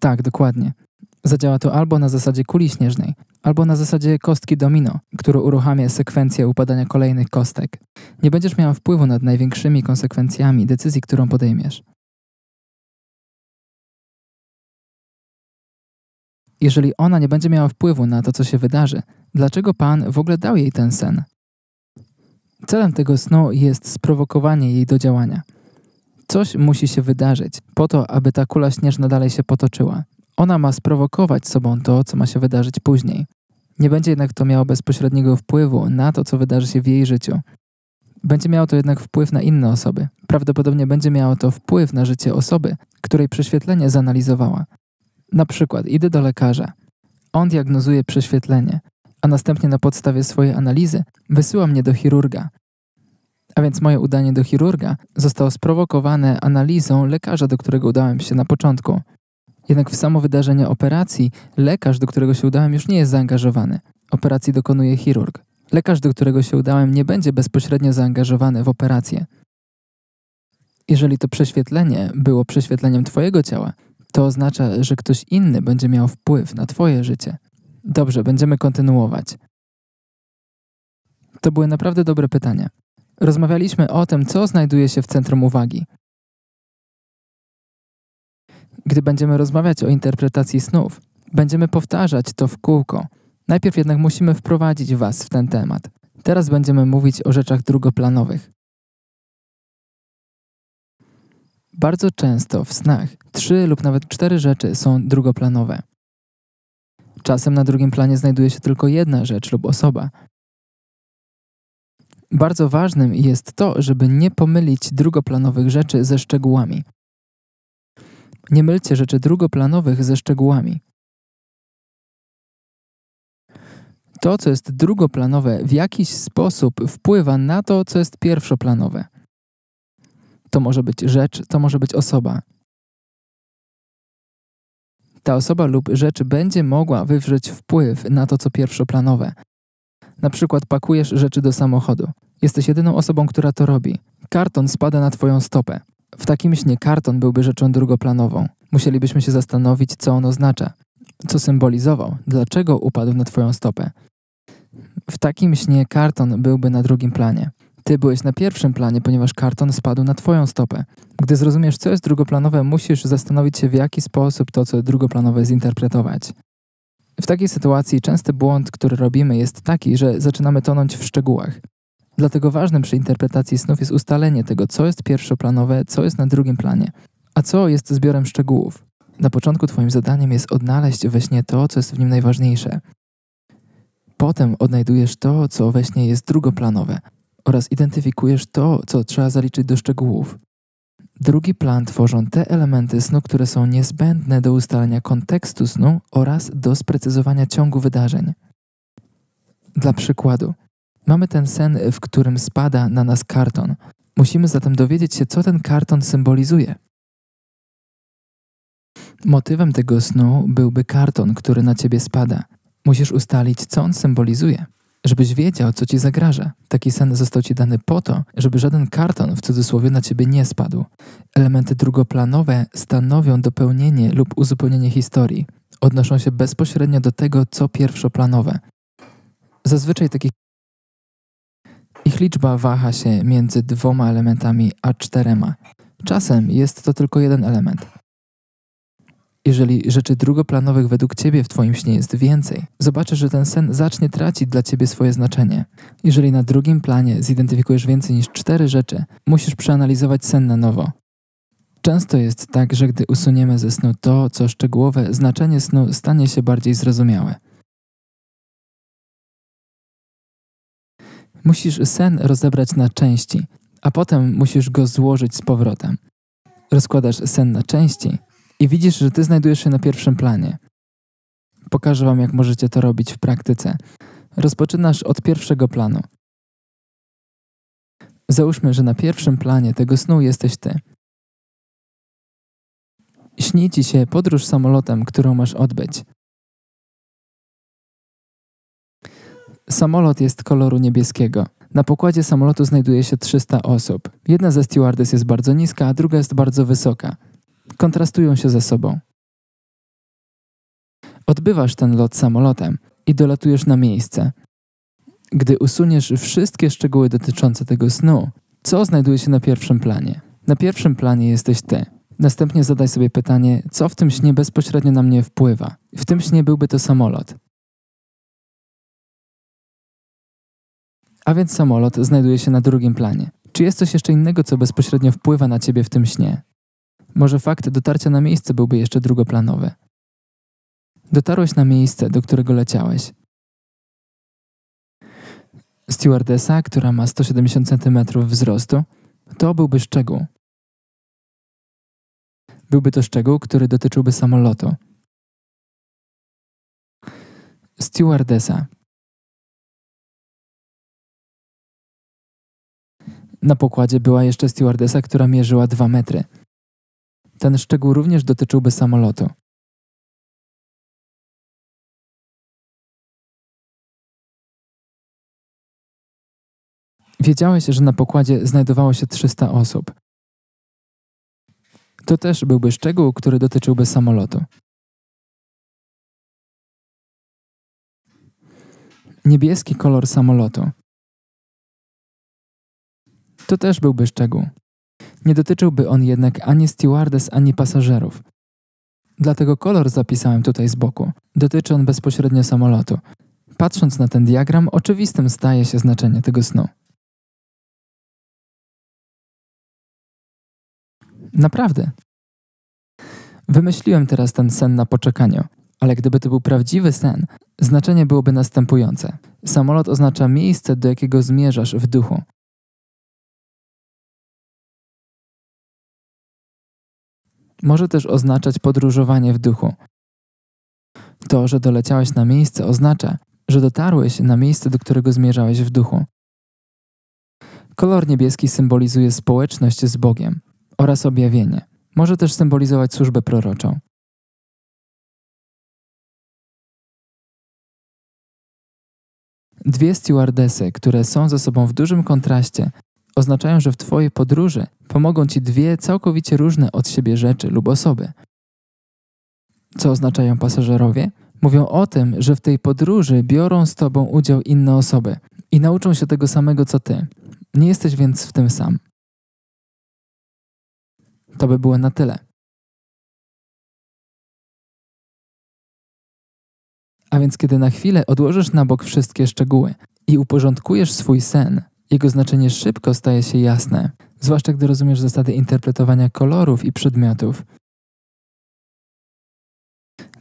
Tak, dokładnie. Zadziała to albo na zasadzie kuli śnieżnej, albo na zasadzie kostki domino, która uruchamia sekwencję upadania kolejnych kostek. Nie będziesz miała wpływu nad największymi konsekwencjami decyzji, którą podejmiesz. Jeżeli ona nie będzie miała wpływu na to, co się wydarzy, dlaczego Pan w ogóle dał jej ten sen? Celem tego snu jest sprowokowanie jej do działania. Coś musi się wydarzyć po to, aby ta kula śnieżna dalej się potoczyła. Ona ma sprowokować sobą to, co ma się wydarzyć później. Nie będzie jednak to miało bezpośredniego wpływu na to, co wydarzy się w jej życiu. Będzie miało to jednak wpływ na inne osoby. Prawdopodobnie będzie miało to wpływ na życie osoby, której prześwietlenie zanalizowała. Na przykład idę do lekarza. On diagnozuje prześwietlenie, a następnie na podstawie swojej analizy wysyła mnie do chirurga. A więc moje udanie do chirurga zostało sprowokowane analizą lekarza, do którego udałem się na początku. Jednak w samo wydarzenie operacji lekarz, do którego się udałem, już nie jest zaangażowany. Operacji dokonuje chirurg. Lekarz, do którego się udałem, nie będzie bezpośrednio zaangażowany w operację. Jeżeli to prześwietlenie było prześwietleniem Twojego ciała, to oznacza, że ktoś inny będzie miał wpływ na Twoje życie. Dobrze, będziemy kontynuować. To były naprawdę dobre pytania. Rozmawialiśmy o tym, co znajduje się w centrum uwagi. Gdy będziemy rozmawiać o interpretacji snów, będziemy powtarzać to w kółko. Najpierw jednak musimy wprowadzić Was w ten temat. Teraz będziemy mówić o rzeczach drugoplanowych. Bardzo często w snach trzy lub nawet cztery rzeczy są drugoplanowe. Czasem na drugim planie znajduje się tylko jedna rzecz lub osoba. Bardzo ważnym jest to, żeby nie pomylić drugoplanowych rzeczy ze szczegółami. Nie mylcie rzeczy drugoplanowych ze szczegółami. To, co jest drugoplanowe, w jakiś sposób wpływa na to, co jest pierwszoplanowe. To może być rzecz, to może być osoba. Ta osoba lub rzecz będzie mogła wywrzeć wpływ na to, co pierwszoplanowe. Na przykład pakujesz rzeczy do samochodu. Jesteś jedyną osobą, która to robi. Karton spada na twoją stopę. W takim śnie karton byłby rzeczą drugoplanową. Musielibyśmy się zastanowić, co on oznacza, co symbolizował, dlaczego upadł na twoją stopę. W takim śnie karton byłby na drugim planie. Ty byłeś na pierwszym planie, ponieważ karton spadł na Twoją stopę. Gdy zrozumiesz, co jest drugoplanowe, musisz zastanowić się, w jaki sposób to, co drugoplanowe, zinterpretować. W takiej sytuacji częsty błąd, który robimy, jest taki, że zaczynamy tonąć w szczegółach. Dlatego ważnym przy interpretacji snów jest ustalenie tego, co jest pierwszoplanowe, co jest na drugim planie, a co jest zbiorem szczegółów. Na początku Twoim zadaniem jest odnaleźć we śnie to, co jest w nim najważniejsze. Potem odnajdujesz to, co we śnie jest drugoplanowe, oraz identyfikujesz to, co trzeba zaliczyć do szczegółów. Drugi plan tworzą te elementy snu, które są niezbędne do ustalenia kontekstu snu oraz do sprecyzowania ciągu wydarzeń. Dla przykładu, mamy ten sen, w którym spada na nas karton. Musimy zatem dowiedzieć się, co ten karton symbolizuje. Motywem tego snu byłby karton, który na ciebie spada. Musisz ustalić, co on symbolizuje żebyś wiedział, co ci zagraża. Taki sen został ci dany po to, żeby żaden karton w cudzysłowie na ciebie nie spadł. Elementy drugoplanowe stanowią dopełnienie lub uzupełnienie historii. Odnoszą się bezpośrednio do tego, co pierwszoplanowe. Zazwyczaj takich ich liczba waha się między dwoma elementami a czterema. Czasem jest to tylko jeden element. Jeżeli rzeczy drugoplanowych według ciebie w twoim śnie jest więcej, zobaczysz, że ten sen zacznie tracić dla ciebie swoje znaczenie. Jeżeli na drugim planie zidentyfikujesz więcej niż cztery rzeczy, musisz przeanalizować sen na nowo. Często jest tak, że gdy usuniemy ze snu to, co szczegółowe, znaczenie snu stanie się bardziej zrozumiałe. Musisz sen rozebrać na części, a potem musisz go złożyć z powrotem. Rozkładasz sen na części i widzisz, że ty znajdujesz się na pierwszym planie. Pokażę wam, jak możecie to robić w praktyce. Rozpoczynasz od pierwszego planu. Załóżmy, że na pierwszym planie tego snu jesteś ty. Śni ci się podróż samolotem, którą masz odbyć. Samolot jest koloru niebieskiego. Na pokładzie samolotu znajduje się 300 osób. Jedna ze stewardess jest bardzo niska, a druga jest bardzo wysoka. Kontrastują się ze sobą. Odbywasz ten lot samolotem i dolatujesz na miejsce. Gdy usuniesz wszystkie szczegóły dotyczące tego snu, co znajduje się na pierwszym planie? Na pierwszym planie jesteś ty. Następnie zadaj sobie pytanie, co w tym śnie bezpośrednio na mnie wpływa. W tym śnie byłby to samolot. A więc samolot znajduje się na drugim planie. Czy jest coś jeszcze innego, co bezpośrednio wpływa na ciebie w tym śnie? Może fakt dotarcia na miejsce byłby jeszcze drugoplanowy. Dotarłeś na miejsce, do którego leciałeś. Stewardesa, która ma 170 cm wzrostu, to byłby szczegół. Byłby to szczegół, który dotyczyłby samolotu. Stewardesa. Na pokładzie była jeszcze stewardesa, która mierzyła 2 metry. Ten szczegół również dotyczyłby samolotu. Wiedziałeś, że na pokładzie znajdowało się 300 osób. To też byłby szczegół, który dotyczyłby samolotu. Niebieski kolor samolotu. To też byłby szczegół. Nie dotyczyłby on jednak ani stewardess, ani pasażerów. Dlatego kolor zapisałem tutaj z boku. Dotyczy on bezpośrednio samolotu. Patrząc na ten diagram, oczywistym staje się znaczenie tego snu. Naprawdę. Wymyśliłem teraz ten sen na poczekaniu, ale gdyby to był prawdziwy sen, znaczenie byłoby następujące. Samolot oznacza miejsce, do jakiego zmierzasz w duchu. Może też oznaczać podróżowanie w duchu. To, że doleciałeś na miejsce, oznacza, że dotarłeś na miejsce, do którego zmierzałeś w duchu. Kolor niebieski symbolizuje społeczność z Bogiem oraz objawienie. Może też symbolizować służbę proroczą. Dwie stewardesy, które są ze sobą w dużym kontraście, oznaczają, że w Twojej podróży pomogą Ci dwie całkowicie różne od siebie rzeczy lub osoby. Co oznaczają pasażerowie? Mówią o tym, że w tej podróży biorą z Tobą udział inne osoby i nauczą się tego samego co Ty. Nie jesteś więc w tym sam. To by było na tyle. A więc, kiedy na chwilę odłożysz na bok wszystkie szczegóły i uporządkujesz swój sen, jego znaczenie szybko staje się jasne, zwłaszcza gdy rozumiesz zasady interpretowania kolorów i przedmiotów.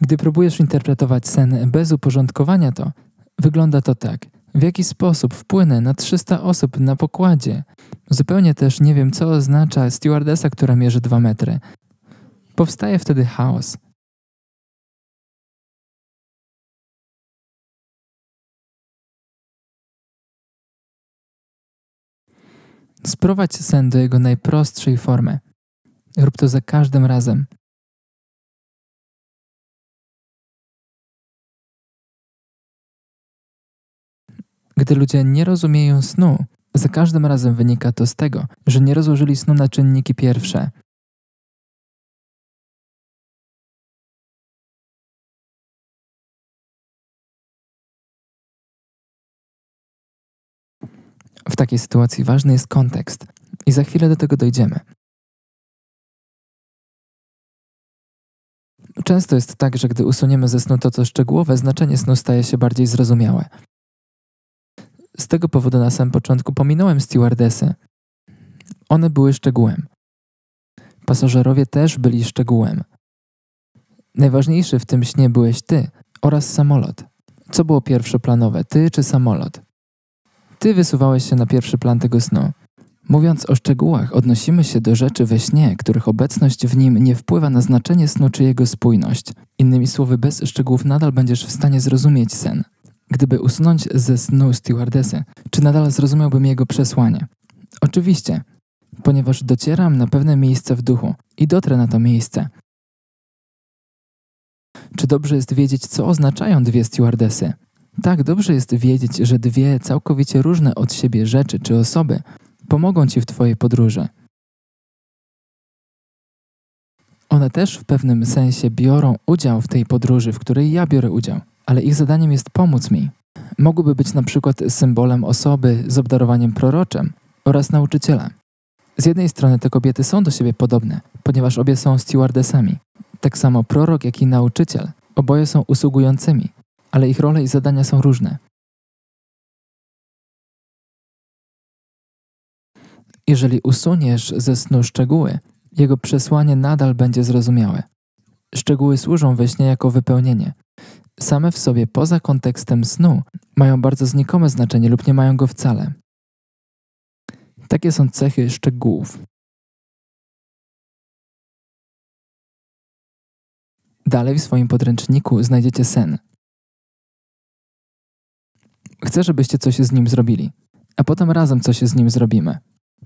Gdy próbujesz interpretować sen bez uporządkowania to, wygląda to tak. W jaki sposób wpłynę na 300 osób na pokładzie? Zupełnie też nie wiem, co oznacza stewardesa, która mierzy 2 metry. Powstaje wtedy chaos. Sprowadź sen do jego najprostszej formy. Rób to za każdym razem. Gdy ludzie nie rozumieją snu, za każdym razem wynika to z tego, że nie rozłożyli snu na czynniki pierwsze. W takiej sytuacji ważny jest kontekst i za chwilę do tego dojdziemy. Często jest tak, że gdy usuniemy ze snu to, co szczegółowe, znaczenie snu staje się bardziej zrozumiałe. Z tego powodu na samym początku pominąłem stewardesy. One były szczegółem. Pasażerowie też byli szczegółem. Najważniejszy w tym śnie byłeś ty oraz samolot. Co było pierwszoplanowe, ty czy samolot? Ty wysuwałeś się na pierwszy plan tego snu. Mówiąc o szczegółach, odnosimy się do rzeczy we śnie, których obecność w nim nie wpływa na znaczenie snu czy jego spójność. Innymi słowy, bez szczegółów nadal będziesz w stanie zrozumieć sen. Gdyby usunąć ze snu stewardesy, czy nadal zrozumiałbym jego przesłanie? Oczywiście, ponieważ docieram na pewne miejsce w duchu i dotrę na to miejsce. Czy dobrze jest wiedzieć, co oznaczają dwie stewardesy? Tak, dobrze jest wiedzieć, że dwie całkowicie różne od siebie rzeczy czy osoby pomogą ci w Twojej podróży. One też w pewnym sensie biorą udział w tej podróży, w której ja biorę udział, ale ich zadaniem jest pomóc mi. Mogłyby być na przykład symbolem osoby z obdarowaniem proroczym oraz nauczyciela. Z jednej strony te kobiety są do siebie podobne, ponieważ obie są stewardesami. Tak samo prorok, jak i nauczyciel. Oboje są usługującymi, ale ich role i zadania są różne. Jeżeli usuniesz ze snu szczegóły, jego przesłanie nadal będzie zrozumiałe. Szczegóły służą we śnie jako wypełnienie. Same w sobie, poza kontekstem snu, mają bardzo znikome znaczenie lub nie mają go wcale. Takie są cechy szczegółów. Dalej w swoim podręczniku znajdziecie sen. Chcę, żebyście coś z nim zrobili, a potem razem coś z nim zrobimy.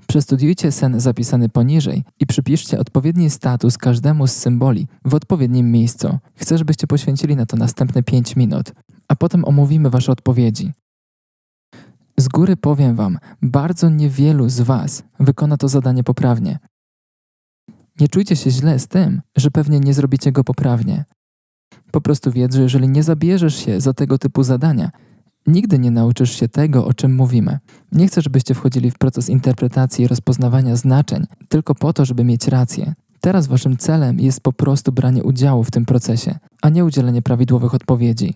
Przestudiujcie sen zapisany poniżej i przypiszcie odpowiedni status każdemu z symboli w odpowiednim miejscu. Chcę, żebyście poświęcili na to następne 5 minut, a potem omówimy Wasze odpowiedzi. Z góry powiem Wam, bardzo niewielu z Was wykona to zadanie poprawnie. Nie czujcie się źle z tym, że pewnie nie zrobicie go poprawnie. Po prostu wiedz, że jeżeli nie zabierzesz się za tego typu zadania, Nigdy nie nauczysz się tego, o czym mówimy. Nie chcę, żebyście wchodzili w proces interpretacji i rozpoznawania znaczeń tylko po to, żeby mieć rację. Teraz waszym celem jest po prostu branie udziału w tym procesie, a nie udzielenie prawidłowych odpowiedzi.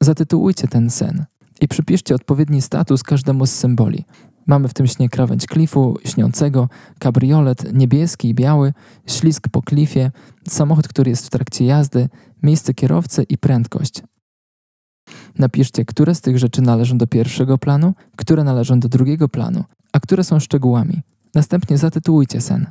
Zatytułujcie ten sen i przypiszcie odpowiedni status każdemu z symboli. Mamy w tym śnie krawędź klifu, śniącego, kabriolet, niebieski i biały, ślisk po klifie, samochód, który jest w trakcie jazdy, miejsce kierowcy i prędkość. Napiszcie, które z tych rzeczy należą do pierwszego planu, które należą do drugiego planu, a które są szczegółami. Następnie zatytułujcie sen.